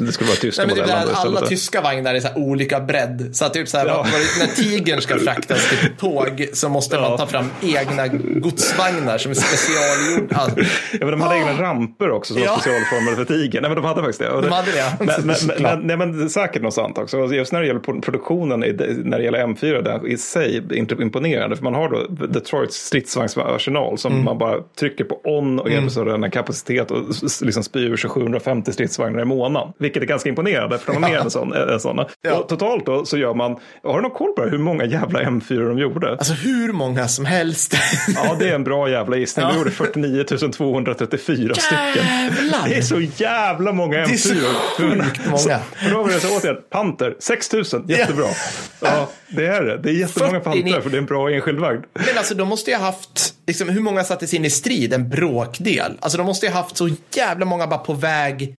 det, skulle vara tyska Nej, modellen. Alla tyska vagnar är så olika bredd. Så att typ så här, ja. när tigern ska fraktas till tåg så måste ja. man ta fram egna godsvagnar som är specialgjorda. Ja, men de hade ah. egna ramper också som ja. Var specialformade för tigern. Nej, men de hade faktiskt det. De hade det, men, men, men, nej, men säkert något sånt också. Just när det gäller produktionen, när det gäller M4, det är i sig inte imponerande. För man har då Detroits stridsvagnsarsenal som mm. man bara trycker på on och erbjuder mm. den här kapacitet och liksom spyr 750 stridsvagnar i månaden. Vilket är ganska imponerande för de har mer än sådana. Ja. Och totalt då så gör man, har du någon koll på hur många jävla M4 de gjorde? Alltså hur många som helst. ja, det är en bra jävla gissning. Ja. De gjorde 49 234 Jävlar. stycken. Det är så jävla många M4. Det är så sjukt många. Då har vi det så återigen, Panter, 6 000, jättebra. Ja, det är det. Det är jättemånga Panter för det är en bra enskild vagn. Men alltså de måste ju ha haft, liksom, hur många sattes in i strid? En bråkdel. Alltså de måste ju ha haft så jävla många bara på väg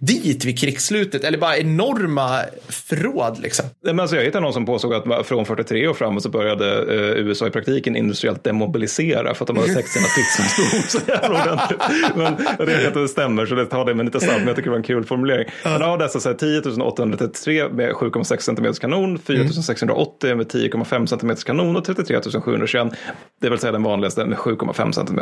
dit vid krigsslutet eller bara enorma förråd liksom. Men alltså jag hittade någon som påstod att från 43 och framåt så började eh, USA i praktiken industriellt demobilisera för att de hade sex sina stridsvagnsbehov så jävla ordentligt. Men jag vet inte det stämmer så det tar det med lite salt men jag tycker det var en kul formulering. Men av dessa så här, 10 833 med 7,6 cm kanon, 4 680 med 10,5 cm kanon och 33 721 det vill säga den vanligaste med 7,5 cm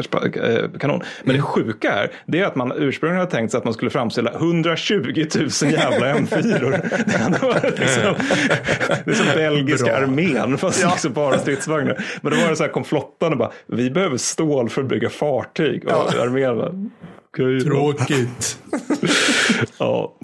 kanon. Men det sjuka är, det är att man ursprungligen hade tänkt sig att man skulle framställa 100 120 000 jävla M4. Det liksom, det är som belgiska Bra. armén fast ja. liksom bara stridsvagnar. Men då var det så här kom flottan och bara vi behöver stål för att bygga fartyg. Och ja. armén bara, Okay, Tråkigt. ja.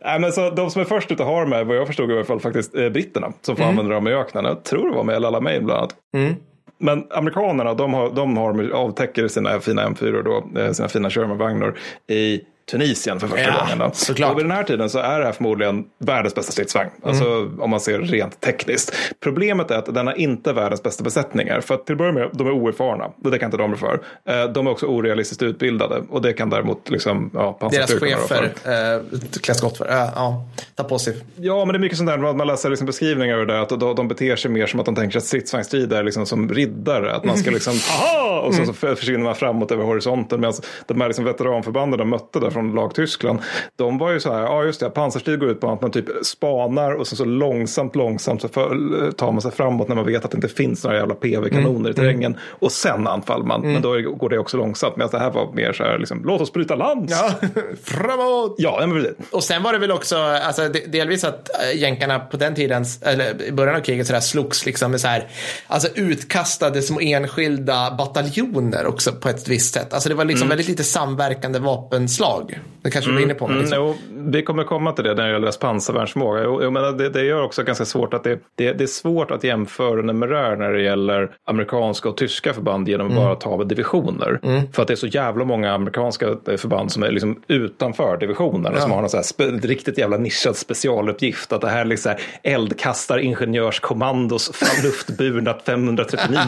Nej, men så de som är först ut att ha de här, vad jag förstod i alla fall, faktiskt eh, britterna som får mm. använda dem i öknen. Jag tror det var med El Alamein bland annat. Mm. Men amerikanerna, de, har, de har, avtäcker sina fina M4 då, eh, sina fina Sherman-vagnar i Tunisien för första ja, gången. Då. Såklart. Och vid den här tiden så är det här förmodligen världens bästa stridsvagn. Alltså mm. om man ser rent tekniskt. Problemet är att den har inte världens bästa besättningar. För att till att börja med, de är oerfarna. Det kan inte de för. Eh, de är också orealistiskt utbildade. Och det kan däremot liksom, ja, Deras chefer eh, klä skott för. Äh, ja, ta på sig. Ja, men det är mycket sånt där. Man läser liksom beskrivningar över det. Att de, de beter sig mer som att de tänker att stridsvagnsstrid är liksom som riddare. Att man ska liksom, aha! Och så, så försvinner man framåt över horisonten. Medan de här liksom veteranförbanden de mötte där från lag Tyskland. De var ju så här, ja just det, pansarstrid går ut på att man typ spanar och så, så långsamt, långsamt så för, tar man sig framåt när man vet att det inte finns några jävla PV-kanoner mm. i terrängen. Och sen anfaller man, mm. men då går det också långsamt. Medan det här var mer så här, liksom, låt oss bryta land. Ja, framåt! Ja, men precis. Och sen var det väl också, alltså, delvis att äh, jänkarna på den tiden, eller i början av kriget, så där, slogs liksom med så här, alltså utkastade små enskilda bataljoner också på ett visst sätt. Alltså det var liksom mm. väldigt lite samverkande vapenslag. Det kanske du var inne på. Liksom. mm, jo, vi kommer komma till det när det gäller pansarvärnsförmåga. Jo, jo, men det, det gör också ganska svårt att det, det, det är svårt att jämföra numerär när det gäller amerikanska och tyska förband genom att mm. bara ta divisioner. Mm. För att det är så jävla många amerikanska förband som är liksom utanför divisionerna ja. som har någon så här riktigt jävla nischad specialuppgift. Att det här är liksom eldkastar ingenjörskommandos luftburna 539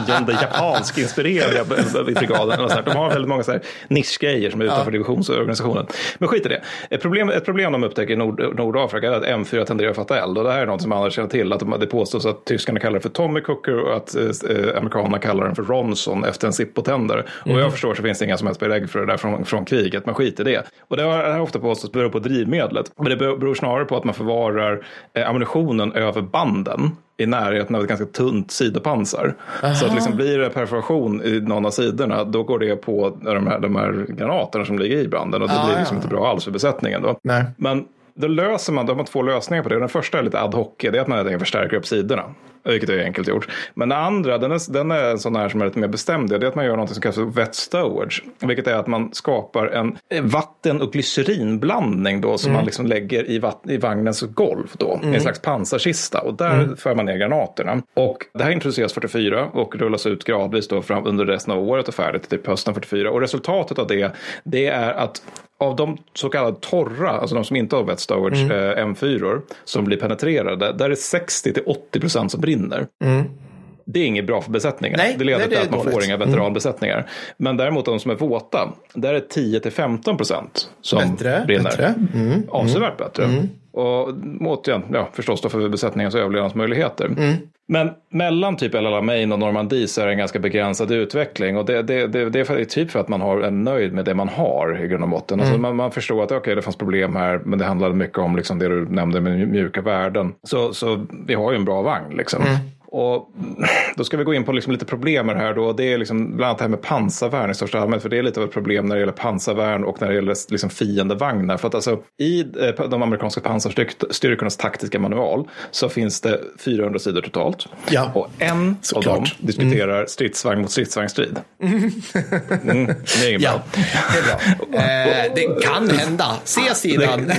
japansk inspirerade brigaden. De har väldigt många så här nischgrejer som är utanför ja. divisionsorganisationen. Men skit i det. Ett problem, ett problem de upptäcker i Nord Nordafrika är att M4 tenderar att fatta eld. Och det här är något som andra känner till. Att de, det påstås att tyskarna kallar det för Tommy Cooker och att eh, amerikanerna kallar den för Ronson efter en Zippo-tändare. Mm. Och jag mhm. förstår så finns det inga som helst belägg för det där från, från kriget. Man skiter i det. Och det har, det har ofta påstås beror på drivmedlet. Men det beror snarare på att man förvarar eh, ammunitionen över banden i närheten av ett ganska tunt sidopansar. Aha. Så att liksom blir det perforation i någon av sidorna då går det på de här, de här granaterna som ligger i branden och det ah, blir liksom ja. inte bra alls för besättningen. Då. Nej. Men då löser man, då har man två lösningar på det. Den första är lite ad hoc, det är att man helt enkelt förstärker upp sidorna. Vilket är enkelt gjort. Men den andra, den är, den är en sån här som är lite mer bestämd. Det är att man gör något som kallas för wet stowage. Vilket är att man skapar en vatten och glycerinblandning då som mm. man liksom lägger i, vatt, i vagnens golv då. Mm. I en slags pansarkista. Och där mm. för man ner granaterna. Och det här introduceras 44 och rullas ut gradvis då fram under resten av året och färdigt till hösten 44. Och resultatet av det, det är att av de så kallade torra, alltså de som inte har wet stowage mm. eh, M4 som blir penetrerade, där är 60 till 80 procent som brinner. Mm. Det är inget bra för besättningen. Nej, det leder nej, till att man dåligt. får inga mm. veteranbesättningar. Mm. Men däremot de som är våta, där är 10 till 15 procent som bättre, brinner. Bättre. Mm. Avsevärt bättre. Mm. Och återigen, ja, förstås då för besättningens överlevnadsmöjligheter. Mm. Men mellan typ El Alamein och Normandie så är det en ganska begränsad utveckling. Och det, det, det, det är typ för att man har en nöjd med det man har i grund och botten. Alltså mm. Alltså man, man, förstår att okay, det fanns problem här, men det handlade mycket om liksom det du nämnde med mjuka värden. Så, så vi har ju en bra vagn liksom. Mm. Och då ska vi gå in på liksom lite problem med det här då. Det är liksom bland annat det här med pansarvärn i största allmänhet. För det är lite av ett problem när det gäller pansarvärn och när det gäller liksom fiendevagnar. För att alltså i eh, de amerikanska pansarstyrkornas taktiska manual så finns det 400 sidor totalt. Ja, och en av dem diskuterar mm. stridsvagn mot stridsvagnsstrid. Mm. Mm, det är inget ja, bra. Det är bra. eh, det kan hända. Se sidan.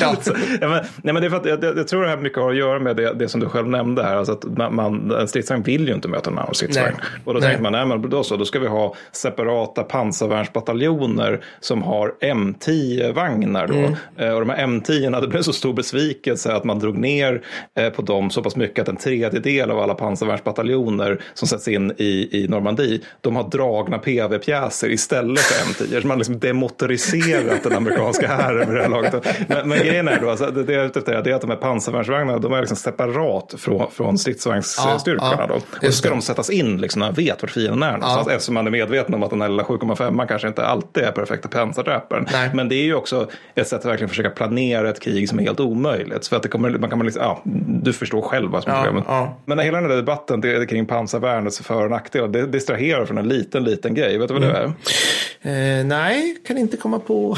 ja. ja, men, nej, men det är för att jag, jag, tror det här mycket har att göra med det, det som du själv nämnde här. Alltså att man, en stridsvagn vill ju inte möta en annan stridsvagn. Och då nej. tänker man, nej men då så, då ska vi ha separata pansarvärnsbataljoner som har M10-vagnar då. Mm. Eh, och de här M10, det blev så stor besvikelse att man drog ner eh, på dem så pass mycket att en tredjedel av alla pansarvärnsbataljoner som sätts in i, i Normandie, de har dragna PV-pjäser istället för M10. Så man har liksom demotoriserat den amerikanska hären med det här laget. Men, men grejen är då, alltså, det, jag är ute efter är att de här pansarvärnsvagnarna, de är liksom separat från, från stridsvagnsstyrkorna. Ja, ja, då. Och så ska de sättas in liksom, när man vet vart fienden är någonstans. Ja. Eftersom man är medveten om att den här lilla 7,5 kanske inte alltid är perfekta pansardräparen. Men det är ju också ett sätt att verkligen försöka planera ett krig som är helt omöjligt. För att det kommer, man kan liksom, ja, du förstår själv vad som är problemet. Men hela den där debatten det, kring pansarvärnets för och nackdelar, det distraherar från en liten, liten grej. Vet du vad mm. det är? Eh, nej, kan inte komma på.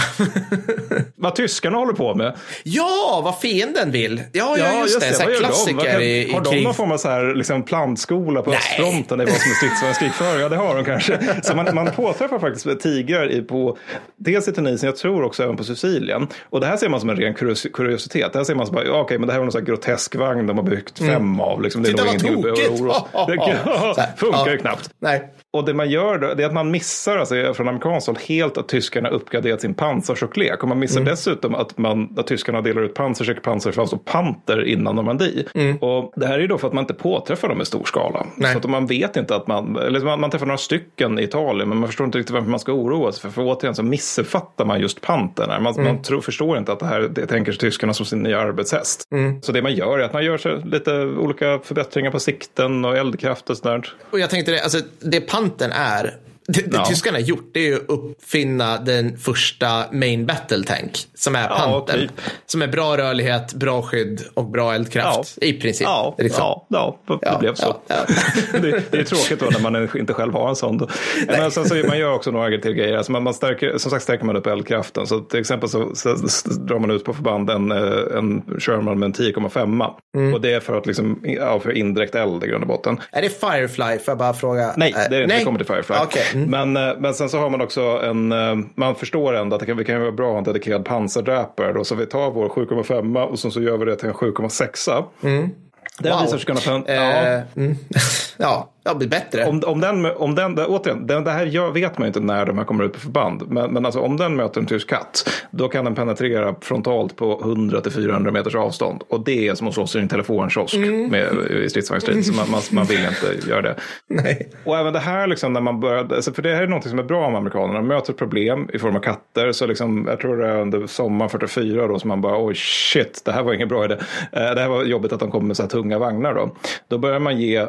vad tyskarna håller på med. Ja, vad fienden vill. Ja, ja, just, just det. det. Så klassiker de? i, i Har de någon form av så här, liksom, plantskola på östfronten i vad som är stridsvagnskrigföring? Ja, det har de kanske. Så man, man påträffar faktiskt tigrar i, på, dels i Tunisien, jag tror också även på Sicilien. Och det här ser man som en ren kuriositet. Det här ser man som bara, ja, okej, men det här var någon sån här grotesk vagn de har byggt fem mm. av. Liksom, det ingenting att oroa Det funkar ju knappt. Nej. Och det man gör då, det är att man missar alltså, från amerikanskt håll helt att tyskarna uppgraderat sin pansartjocklek. Och man missar mm. dessutom att, man, att tyskarna delar ut pansarcheck, pansarfast och panter innan Normandie. Mm. Och det här är ju då för att man inte påträffar dem i stor skala. Nej. Så att man vet inte att man, eller man, man träffar några stycken i Italien men man förstår inte riktigt varför man ska oroa sig för. För återigen så missuppfattar man just pantern. Man, mm. man tror, förstår inte att det här det tänker sig tyskarna som sin nya arbetshäst. Mm. Så det man gör är att man gör sig lite olika förbättringar på sikten och eldkraft och sådär. Och jag tänkte det, alltså det pantern är det, det ja. tyskarna har gjort det är att uppfinna den första main battle tank som är Panther. Ja, typ. Som är bra rörlighet, bra skydd och bra eldkraft ja. i princip. Ja, liksom. ja, ja, det blev så. det, det, är tråkigt då när man inte själv har en sån. Då. Men sen så man gör också några till grejer. Alltså man, man stärker, som sagt stärker man upp eldkraften. Så till exempel så, så, drar man ut på förband en, eh, en Sherman med en 10,5. Mm. Och det är för att liksom, ja, för indirekt eld i grund och botten. Är det Firefly? Får jag bara fråga? Nej, det är inte. Det kommer till Firefly. Okay. Mm. Men, eh, men sen så har man också en, eh, man förstår ändå att det kan, det kan vara bra att ha en dedikerad pansardräpare. Då, så vi tar vår 7,5 och så, så gör vi det till en 7,6. Mm. Det wow. visar sig kunna... Eh, ja. Mm. ja, Ja, blir bättre. Om, om den, om den, det, återigen, det, det här gör, vet man ju inte när de här kommer ut på förband. Men, men alltså, om den möter en tysk katt, då kan den penetrera frontalt på 100-400 meters avstånd. Och det är som att slåss i en telefonkiosk Mm. med, i stridsvagnsstrid. Så man, man, man vill inte göra det. Nej. Och även det här, liksom, när man började, alltså, för det här är något som är bra med amerikanerna. De möter ett problem i form av katter. Så liksom, jag tror det är under sommaren 44 då som man bara, oj shit, det här var ingen bra idé. Eh, det här var jobbigt att de kom med så här tunga vagnar då. Då börjar man ge eh,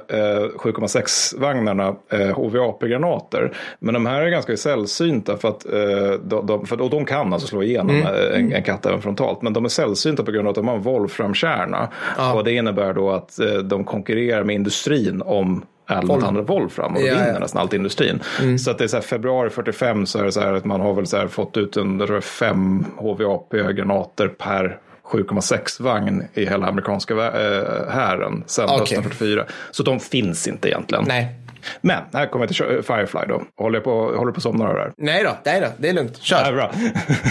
7,6-vagnarna eh, HVAP-granater. Men de här är ganska sällsynta för att, eh, de, de, för, och de kan alltså slå igenom eh, en, en katt även frontalt. Men de är sällsynta på grund av att de har en Wolframkärna. Ja. Och det innebär då att eh, de konkurrerar med industrin om allmänt handlar Wolfram och Ja, vinner ja. Mm. nästan alltid industrin. Så att det är så här, februari 45 så är det så här att man har väl så här fått ut en, fem HVAP-granater per 7,6 vagn i hela amerikanska eh, hären sedan Okej. hösten 44. Så de finns inte egentligen. Nej. Men här kommer jag till Firefly då. Håller jag på, håller på att somna här? Nej då, nej då, det är lugnt. Ja, Kör. bra.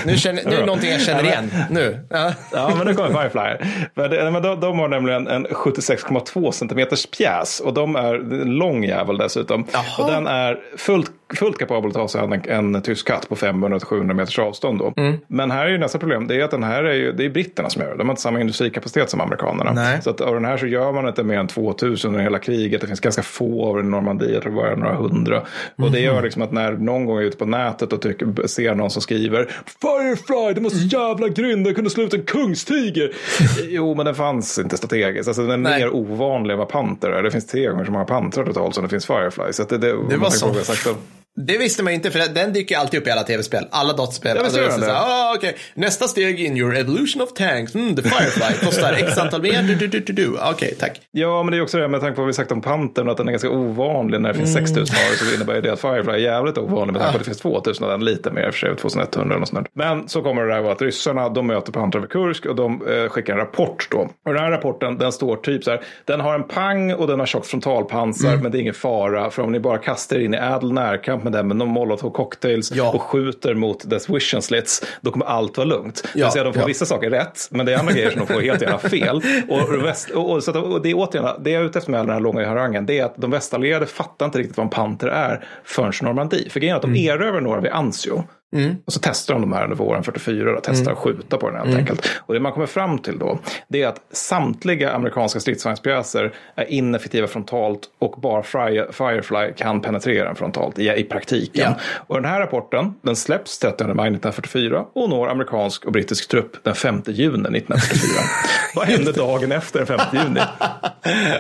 Nu, känner, nu är det någonting jag känner Ja, igen. Nu. Ja. Ja, men nu kommer Firefly. men de, de har nämligen en 76,2 centimeters pjäs och de är en lång jävel dessutom. Jaha. Och den är fullt, fullt kapabel att ta sig an en, en tysk katt på 500-700 meters avstånd. Då. Mm. Men här är ju nästa problem, det är att den här är ju, det är britterna som gör det. De har inte samma industrikapacitet som amerikanerna. Nej. Så att av den här så gör man inte mer än 2000 under hela kriget. Det finns ganska få av den i Normandie, jag tror bara några hundra. Och det gör liksom att när någon gång är ute på nätet och tycker, ser någon som skriver Firefly, den var så jävla grym, den kunde slå ut en kungstiger. jo, men den fanns inte strategiskt. Alltså den är Nej. mer ovanlig än vad panter är. Det finns tre gånger så många pantrar totalt som det finns Firefly. Så det, det, Det var så. Sagt. Det visste man inte, för den dyker alltid upp i alla tv-spel. Alla dataspel. Ja, Alltså, så ah, okej. Nästa steg in your evolution of tanks. Mm, the Firefly kostar x antal mer. Du, du, du, du, du. Okej, tack. Ja, men det är också det med tanke på vad vi sagt om pantern att den är ganska ovanlig när det finns Mm. 6000 par så innebär det att Firefly är jävligt ovanlig med tanke på att det finns 2000 och den lite mer i och för sig, 2100 eller något sånt. Men så kommer det där vara att ryssarna, de möter pantrar vid Kursk och de eh, skickar en rapport då. Och den här rapporten, den står typ så här, den har en pang och den har tjockt frontalpansar, Mm. men det är ingen fara, för om ni bara kastar in i ädel närkamp med den med någon molotov cocktails Ja. och skjuter mot dess vision slits, då kommer allt vara lugnt. Det Ja, vill säga, de får ja. vissa saker rätt, men det är andra grejer som de får helt jävla fel. Och, väst, och, och, så att, och det är återigen, det jag är ute efter med all den här långa harangen, det är att de västallierade fattar inte riktigt vad en panter är förrän Normandie. För grejen är att de Mm. erövrar några vid Anzio. Och så testar de de här under våren 44 och testar att skjuta på den helt enkelt. Och det man kommer fram till då, det är att samtliga amerikanska stridsvagnspjäser är ineffektiva frontalt och bara Fire- Firefly kan penetrera den frontalt i, i praktiken. Ja. Och den här rapporten, den släpps 30 maj 1944 och når amerikansk och brittisk trupp den 5 juni 1944. Vad hände dagen efter den 5 juni?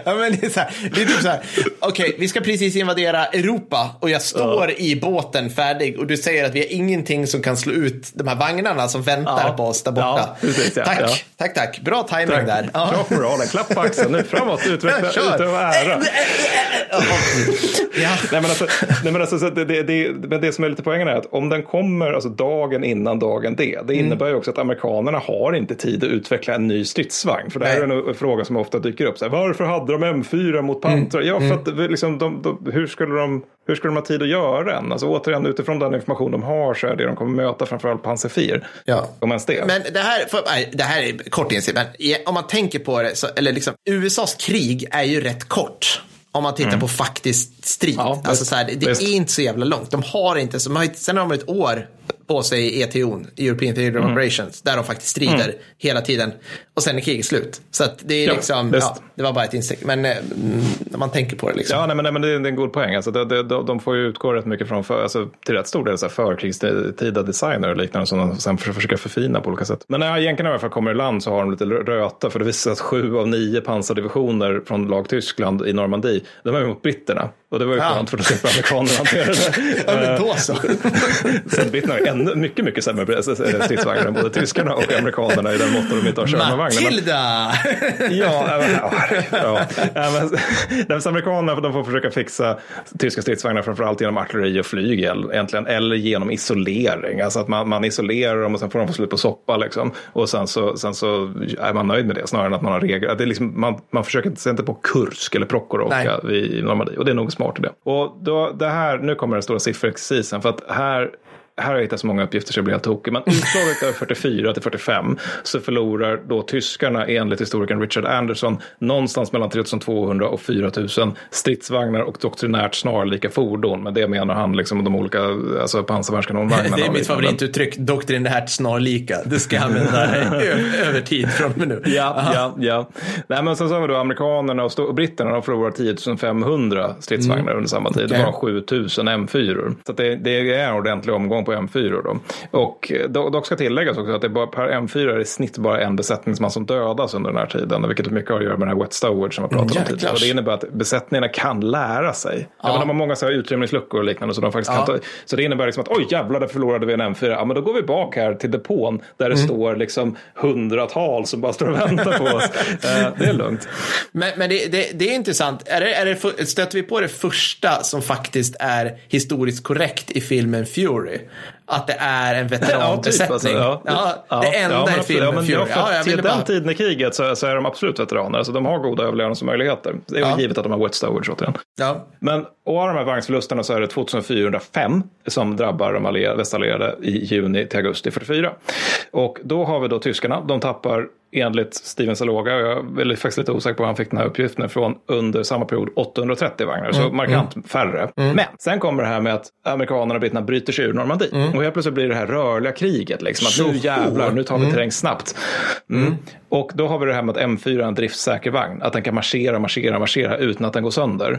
Ja, men det, är så här, det är typ så här. Okej, vi ska precis invadera Europa och jag står i båten färdig och du säger att vi har ingenting som kan slå ut de här vagnarna som väntar Ja. på oss där borta. Ja, precis, ja. tack, Ja. tack, tack. Bra timing Tack. där. Ja. Bra moralen, klapp på axeln, nu framåt, utveckla, utöva ära. Ja. Nej, men alltså, nej, men alltså, så det, det, det, men det som är lite poängen är att om den kommer alltså, dagen innan dagen D, det Mm. innebär ju också att amerikanerna har inte tid att utveckla en ny stridsvagn. För det här Nej. är en, fråga som ofta dyker upp. Så här, varför hade de M4 mot Mm. Pantra? Ja, för att det- liksom, de, de, hur, skulle de, hur skulle de ha tid att göra den? Alltså, återigen, utifrån den information de har så är det de kommer möta framförallt pansarfyr. Ja. Om ens det. Men det här, för, nej, det här är kort insikt, men om man tänker på det, så, eller liksom, USAs krig är ju rätt kort. Om man tittar på faktisk strid. Mm. Ja, alltså, så här, det Visst. är inte så jävla långt. De har inte, så, de har, sen har de ett år på sig ETO, European Theater Mm. Operations, där de faktiskt strider hela tiden. Och sen är kriget slut. Så att det är Ja, liksom, ja, det var bara ett instick. Men eh, mm, när man tänker på det liksom. Ja, nej, men, nej, men det, är, en god poäng. Alltså, det, det, de, de får ju utgå rätt mycket från, för, alltså, till rätt stor del, så här, förkrigstida designer och liknande som de sen för, försöker förfina på olika sätt. Men när jänkarna i alla fall kommer i land så har de lite röta, för det visar sig att sju av nio pansardivisioner från lag Tyskland i Normandie, de är mot britterna. Och det var ju Ja. skönt för då slipper amerikanerna hantera det. Ja, men då så. så att britterna har ännu mycket, mycket sämre stridsvagnar än både tyskarna och amerikanerna i den mått de inte har Sherman-vagnar. Matilda! Ja, ja, men- ja, amerikanerna de får försöka fixa tyska stridsvagnar framförallt genom artilleri och flyg egentligen, eller genom isolering. Alltså att man, man isolerar dem och sen får de få slut på soppa. Liksom. Och sen så, sen så är man nöjd med det snarare än att man har regler. Det är liksom, man, man försöker inte, inte på Kursk eller Prokhorovka i Normandie och det är nog smart idé. Och då, det här, nu kommer den stora sifferexercisen för att här här har jag hittat så många uppgifter så jag blir helt tokig, men utslaget är 44 till 45 så förlorar då tyskarna enligt historikern Richard Anderson någonstans mellan 3200 och 4000 stridsvagnar och doktrinärt snarlika fordon. Men det menar han liksom de olika alltså pansarvärnskanonvagnarna. Det är mitt favorituttryck, doktrinärt snarlika. Det ska jag använda över tid från och med nu. Ja, ja, ja. Nej, men sen så har vi då amerikanerna och, och britterna har förlorat 10 500 stridsvagnar mm. under samma tid. Okay. Det var 7000 M4. Så det, det, är en ordentlig omgång på M4 då. Och dock ska tilläggas också att det bara, per M4 är i snitt bara en besättningsman som dödas under den här tiden. Vilket mycket har att göra med den här wet stowage som jag pratade mm, om tidigare. Och det innebär att besättningarna kan lära sig. Ja. de har många så här utrymningsluckor och liknande. Så, de faktiskt ja. kan ta, så det innebär liksom att oj jävlar, där förlorade vi en M4. Ja, men då går vi bak här till depån där det mm. står liksom hundratals som bara står och väntar på oss. uh, det är lugnt. Men, men det, det, det, är intressant. Är det, är det, stöter vi på det första som faktiskt är historiskt korrekt i filmen Fury? Att det är en veteranbesättning. Ja, typ, alltså, ja. det enda ja, i filmen ja, Fury. Ja, jag till den bara... tiden i kriget så, så, är de absolut veteraner. Alltså, de har goda överlevnadsmöjligheter. Det är ja. givet att de har wet stowage återigen. Ja. Men av de här vagnsförlusterna så är det 2405 som drabbar de västallierade i juni till augusti 44. Och då har vi då tyskarna. De tappar enligt Steven Saloga, jag är faktiskt lite osäker på var han fick den här uppgiften från, under samma period 830 vagnar, mm, så markant mm. färre. Mm. Men sen kommer det här med att amerikanerna och britterna bryter sig ur Normandie. Mm. Och helt plötsligt blir det här rörliga kriget, liksom, att nu jävlar, nu tar vi mm. terräng snabbt. Mm. Och då har vi det här med att M4 är en driftsäker vagn, att den kan marschera, marschera, marschera utan att den går sönder.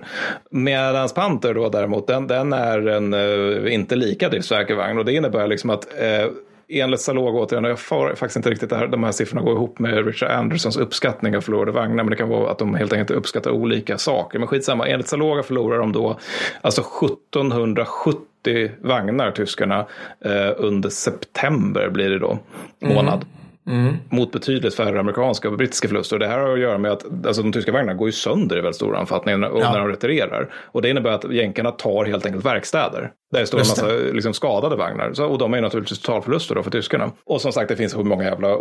Medan Panther då däremot, den, den är en uh, inte lika driftsäker vagn och det innebär liksom att uh, enligt Salog återigen, jag får faktiskt inte riktigt det här, de här siffrorna går ihop med Richard Andersons uppskattning av förlorade vagnar, men det kan vara att de helt enkelt uppskattar olika saker. Men skitsamma, enligt Saloga förlorar de då alltså 1770 vagnar, tyskarna, eh, under september blir det då, månad. Mm. Mm. Mot betydligt färre amerikanska och brittiska förluster. Det här har att göra med att alltså, de tyska vagnarna går ju sönder i väldigt stor omfattning ja. när de retirerar. Och det innebär att jänkarna tar helt enkelt verkstäder. Där det står en massa liksom, skadade vagnar. Så, och de är naturligtvis totalförluster då för tyskarna. Och som sagt, det finns hur många jävla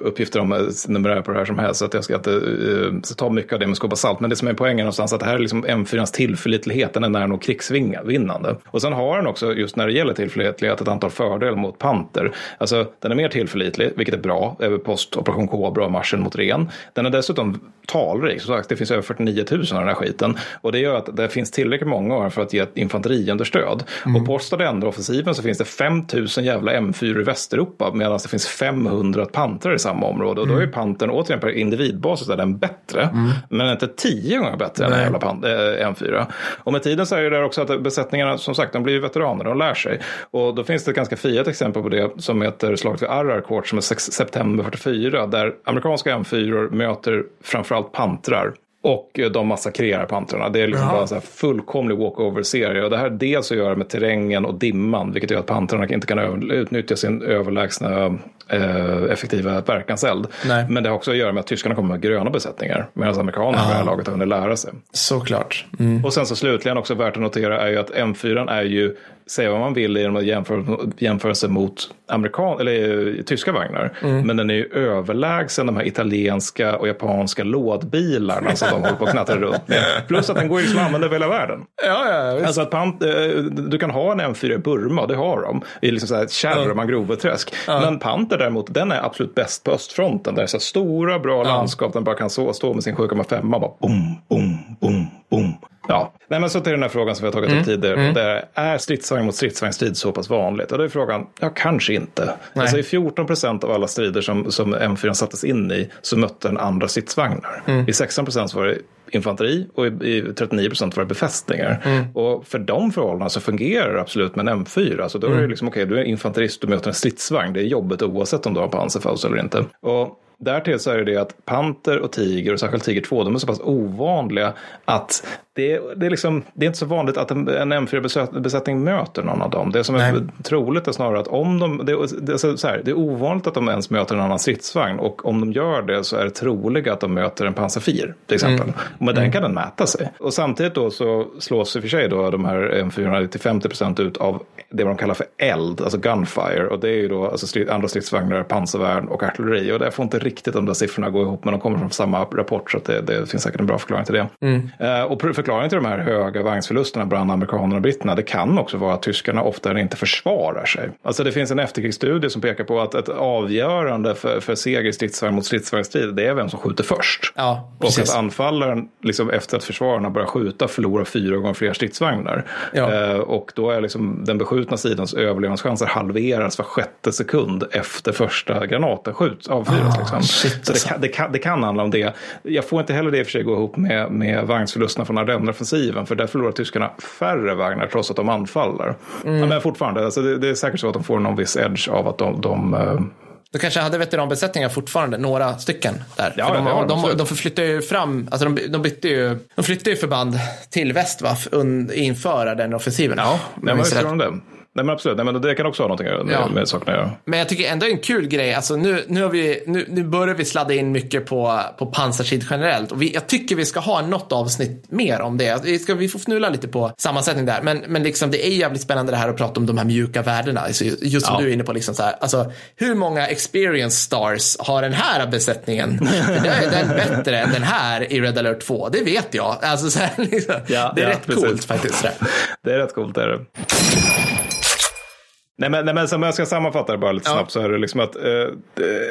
uppgifter om uh, numerär på det här som helst. Så att jag ska inte uh, ta mycket av det med skopa salt. Men det som är poängen någonstans att det här är liksom M4ans tillförlitlighet. Den är nära nog krigsvinnande. Och sen har den också, just när det gäller tillförlitlighet, ett antal fördelar mot Panter. Alltså, den är mer tillförlitlig, vilket är bra. Över post Operation Cobra och marschen mot Ren. Den är dessutom talrik. Som sagt, det finns över 49 000 av den här skiten. Och det gör att det finns tillräckligt många för att ge ett infanteriunderstöd stöd. Mm. Och på Stadender-offensiven så finns det 5000 jävla M4 i Västeuropa medan det finns 500 pantrar i samma område. Och då är mm. pantern återigen per individbasis är den bättre. Mm. Men inte tio gånger bättre än en jävla pan- äh, M4. Och med tiden så är det där också att besättningarna som sagt de blir ju veteraner, de lär sig. Och då finns det ett ganska fiat exempel på det som heter slaget vid Ararcourt som är september 44 där amerikanska M4 möter framförallt pantrar och de massakrerar pantrarna. Det är liksom bara en fullkomlig walkover-serie. Och det här har dels att göra med terrängen och dimman, vilket gör att pantrarna inte kan utnyttja sin överlägsna eh, effektiva verkanseld. Nej. Men det har också att göra med att tyskarna kommer med gröna besättningar, medan amerikanerna på det här laget har hunnit lära sig. Såklart. Mm. Och sen så slutligen också värt att notera är ju att M4 är ju säga vad man vill genom att jämföra, jämförelse mot amerikan, eller, eh, tyska vagnar. Mm. Men den är ju överlägsen de här italienska och japanska lådbilarna som de håller på att knattra runt med. Plus att den går liksom att använda över hela världen. Ja, ja, visst. alltså att pant, eh, du kan ha en M4 i Burma, det har de. I liksom så här kärr och mangroveträsk. Ja. Men Panther däremot, den är absolut bäst på östfronten. Där det är så stora bra ja. landskap, den bara kan så, stå med sin 7,5 bara boom, boom, boom, boom. Ja, Nej, men så till den här frågan som vi har tagit upp mm. tidigare. Mm. Där är stridsvagn mot stridsvagnsstrid så pass vanligt? Och då är frågan, ja kanske inte. Alltså i 14 procent av alla strider som, som M4 sattes in i så mötte den andra stridsvagnar. Mm. I 16 procent var det infanteri och i 39 procent var det befästningar. Mm. Och för de förhållandena så fungerar det absolut med en M4. Alltså då är det mm. liksom okej, okay, du är infanterist, du möter en stridsvagn. Det är jobbet oavsett om du har pansarfaust eller inte. Och Därtill så är det att panter och tiger och särskilt tiger 2 de är så pass ovanliga att det, det, är, liksom, det är inte så vanligt att en, en M4-besättning möter någon av dem. Det som är Nej. troligt är snarare att om de, det, det, är så här, det är ovanligt att de ens möter en annan stridsvagn och om de gör det så är det troligt att de möter en pansarfir till exempel. Mm. Och med mm. den kan den mäta sig. Och samtidigt då så slås i och för sig då de här M4 till 50 procent ut av det de kallar för eld, alltså gunfire. Och det är ju då alltså andra stridsvagnar, pansarvärn och artilleri. Och det får inte riktigt de där siffrorna gå ihop men de kommer från samma rapport så det, det, finns säkert en bra förklaring till det. Mm. Uh, och för förklaringen till de här höga vagnsförlusterna bland amerikanerna och britterna, det kan också vara att tyskarna ofta inte försvarar sig. Alltså det finns en efterkrigsstudie som pekar på att ett avgörande för, för seger i stridsvagn mot stridsvagnsstrid, det är vem som skjuter först. Ja, och att anfallaren, liksom efter att försvararna börjar skjuta, förlorar fyra gånger fler stridsvagnar. Ja. Eh, och då är liksom den beskjutna sidans överlevnadschanser halveras var sjätte sekund efter första granaten skjuts, avfyras. Ah, liksom. shit, Så det kan, det, kan, det kan handla om det. Jag får inte heller det i och för sig gå ihop med, med vagnsförlusterna från Ardenneroffensiven, för där förlorar tyskarna färre vagnar trots att de anfaller. Mm. men fortfarande, alltså det, det, är säkert så att de får någon viss edge av att de, de de kanske hade veteranbesättningar fortfarande, några stycken där. Ja, För de, ja, de, de, de förflyttar ju fram, alltså de, de, bytte ju, de flyttade ju förband till väst va, inför den offensiven. Ja, men visst de det. Nej men absolut, Nej, men det kan också ha någonting med, ja. med sakerna att göra. Men jag tycker ändå en kul grej, alltså nu, nu, har vi, nu, nu börjar vi sladda in mycket på, på pansarskid generellt. Och vi, jag tycker vi ska ha något avsnitt mer om det. Vi, ska, vi får fnula lite på sammansättning där. Men, men liksom, det är jävligt spännande det här att prata om de här mjuka värdena. Alltså, just som ja. du är inne på, liksom så här, alltså, hur många experience stars har den här besättningen? är den bättre än den här i Red alert 2? Det vet jag. Alltså, så här, liksom, ja, det är rätt precis. coolt faktiskt. Det är rätt coolt. Det är det. Nej men, nej, men om jag ska sammanfatta det bara lite ja. snabbt så är det liksom att eh,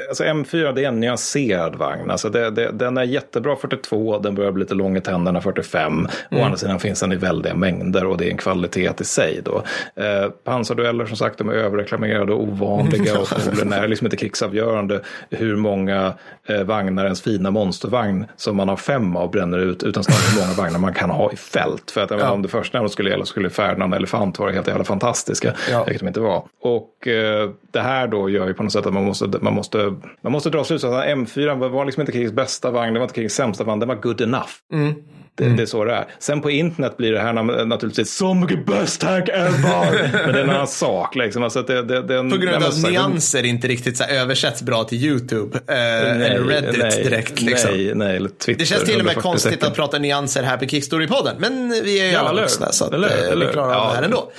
alltså M4 det är en nyanserad vagn. Alltså det, det, den är jättebra 42, den börjar bli lite lång i tänderna 45. Mm. Å andra sidan finns den i väldiga mängder och det är en kvalitet i sig. Då. Eh, pansardueller som sagt de är överreklamerade och ovanliga och förmodligen är liksom inte krigsavgörande hur många eh, vagnar ens fina monstervagn som man har fem av bränner ut utan snarare hur många vagnar man kan ha i fält. För att ja. om det första skulle gälla skulle Ferdinand Elefant vara helt jävla fantastiska, ja. vilket de inte var. Och eh, det här då gör ju på något sätt att man måste, man måste, man måste dra slutsatsen att M4 var liksom inte krigets bästa vagn, det var inte krigets sämsta vagn, den var good enough. Mm. Det, mm. det, är så det är. Sen på internet blir det här naturligtvis så mycket best tank ever. Men det är en annan sak. Liksom. Alltså det, det, det, på grund av att nyanser inte riktigt så översätts bra till YouTube. Eh, nej, eller Reddit nej, direkt. Liksom. Nej, nej, eller Twitter. Det känns till och med konstigt second. att prata nyanser här på Kickstory-podden. Men vi är ju alla vuxna så att, eller, eh, eller, vi klarar ja, av det här ändå.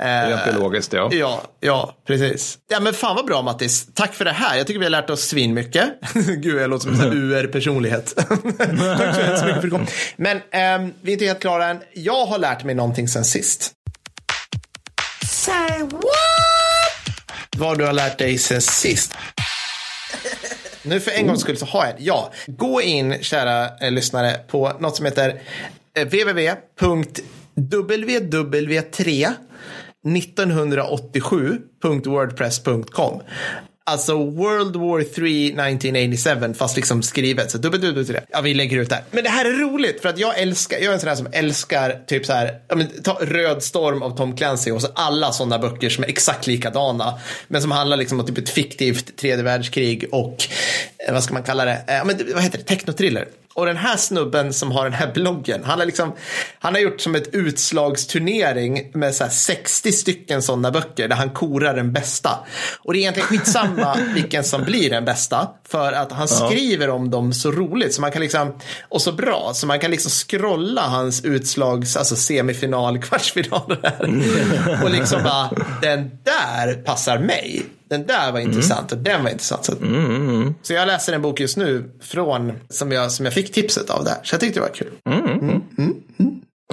Eh, biologiskt ja. Ja, ja, precis. Ja men fan vad bra Mattis. Tack för det här. Jag tycker vi har lärt oss svin mycket. Gud, jag låter som en UR-personlighet. Tack så hemskt mycket för att du kom. Men Um, vi är inte helt klara än. Jag har lärt mig någonting sen sist. Say what? Vad du har lärt dig sen sist. Nu för en gångs skull så har jag Ja, gå in kära eh, lyssnare på något som heter eh, www.ww3 1987.wordpress.com Alltså World War 3 1987 fast liksom skrivet. Så dubbel, dubbel, det. Ja, vi lägger ut det här. Men det här är roligt för att jag älskar, jag är en sån här som älskar typ så här, ja, men, ta Röd storm av Tom Clancy och så alla sådana böcker som är exakt likadana. Men som handlar liksom om typ ett fiktivt tredje världskrig och eh, vad ska man kalla det, eh, ja, men, vad heter det, technotriller. Och den här snubben som har den här bloggen, han har, liksom, han har gjort som ett utslagsturnering med så 60 stycken sådana böcker där han korar den bästa. Och det är egentligen skitsamma vilken som blir den bästa, för att han skriver om dem så roligt så man kan liksom, och så bra, så man kan liksom scrolla hans utslags, alltså semifinal, kvartsfinal och liksom bara, den där passar mig den där var intressant och den var intressant. Så, mm, mm, mm. så jag läser en bok just nu från, som jag, som jag fick tipset av där. Så jag tyckte det var kul.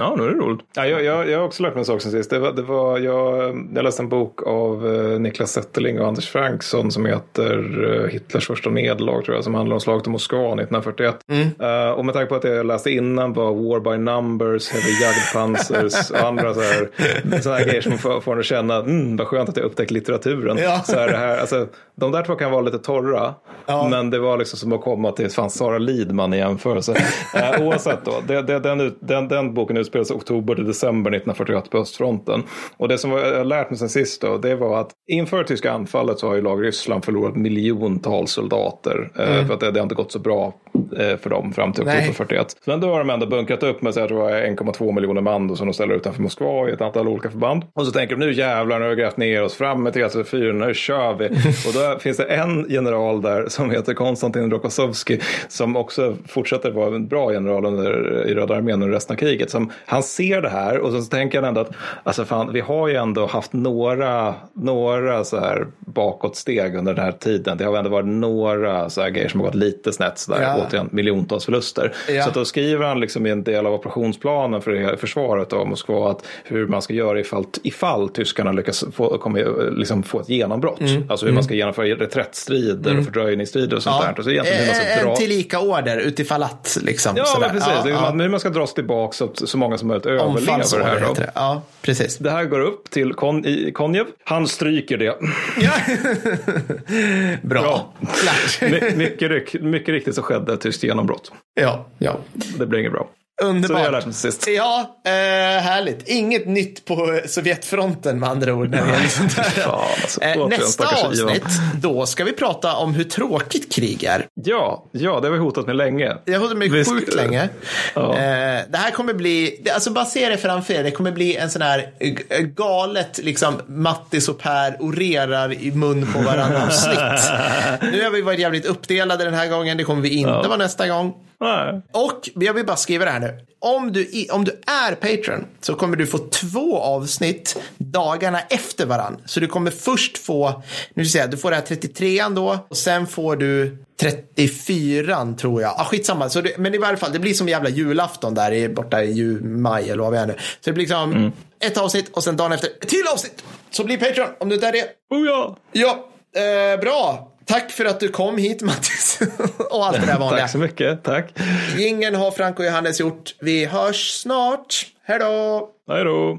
Ja, nu är det roligt. Ja, jag, jag, jag har också lärt mig en sak sen sist. Det var, det var, jag, jag läste en bok av eh, Niklas Zetterling och Anders Franksson som heter eh, Hitlers första nederlag tror jag, som handlar om slaget om Moskva 1941. Mm. Uh, och med tanke på att det jag läste innan var War by Numbers, Heavy Jagdpanzers och andra så här, så här grejer som får, får en att känna, mm, vad skönt att jag upptäckt litteraturen. Ja. Så här, det här, alltså, de där två kan vara lite torra, ja. men det var liksom som att komma till fan, Sara Lidman i jämförelse. uh, oavsett då, det, det, den, den, den boken utspelar sig oktober till december 1941 på östfronten. Och det som jag har lärt mig sen sist då, det var att inför tyska anfallet så har ju lag Ryssland förlorat miljontals soldater. Eh, mm. För att det, det har inte gått så bra för dem fram till oktober 41. Men då har de ändå bunkrat upp med 1,2 miljoner man då, som de ställer utanför Moskva i ett antal olika förband. Och så tänker de nu jävlar, nu har vi grävt ner oss fram med 334, nu kör vi. och då finns det en general där som heter Konstantin Rokossovski som också fortsätter vara en bra general under, i Röda armén under resten av kriget. Som, han ser det här och så tänker han ändå att alltså fan, vi har ju ändå haft några, några så här bakåtsteg under den här tiden. Det har ändå varit några så här grejer som har gått lite snett. Så där. Ja, återigen miljontals förluster. Ja. Så att då skriver han liksom i en del av operationsplanen för försvaret av Moskva att hur man ska göra ifall, ifall tyskarna lyckas få, kommer, liksom få ett genombrott. Mm. Alltså hur man ska genomföra reträttstrider och fördröjningsstrider och sånt där. Och så egentligen hur man ska Eh, dra... En tillika order utifall att liksom. Ja, sådär. men precis. Ja, ja. hur man ska dra sig tillbaka så att så många som möjligt överlever det här. Det. Ja, precis. Det här går upp till Kon i Konjev. Han stryker det. Ja. Bra. Klart. My, mycket, mycket riktigt så skedde ett tyskt genombrott. Ja, ja. Det blir inget bra. Det Underbart. Ja, eh, härligt. Inget nytt på Sovjetfronten med andra ord. När det gäller sånt där. Fan, alltså, Eh, Nästa Ivan. avsnitt, då ska vi prata om hur tråkigt krig är. Ja, ja, det har vi hotat med länge. Jag har hållit mig Visst, sjukt eh, länge. ja. Eh, det här kommer bli, det- alltså bara se det framför er, det kommer bli en sån här eh, galet, liksom Mattis och Per orerar i mun på varandra avsnitt. nu har vi varit jävligt uppdelade den här gången, det kommer vi inte vara nästa gång. Nej. Och jag vill bara skriva det här nu. Om du, om du är Patreon så kommer du få två avsnitt dagarna efter varann. Så du kommer först få, nu ska jag säga, du får det här 33 då och sen får du 34 tror jag. Ah, skitsamma, så det, men i varje fall det blir som jävla julafton där i, borta i ju, maj eller vad vi är nu. Så det blir liksom ett avsnitt och sen dagen efter ett till avsnitt. Så bli Patreon om du inte är det. Oh ja! Ja, eh, bra. Tack för att du kom hit Mattis. och allt det där vanliga. Tack så mycket. Tack. Ingen har Frank och Johannes gjort. Vi hörs snart. Hej då! Hej då.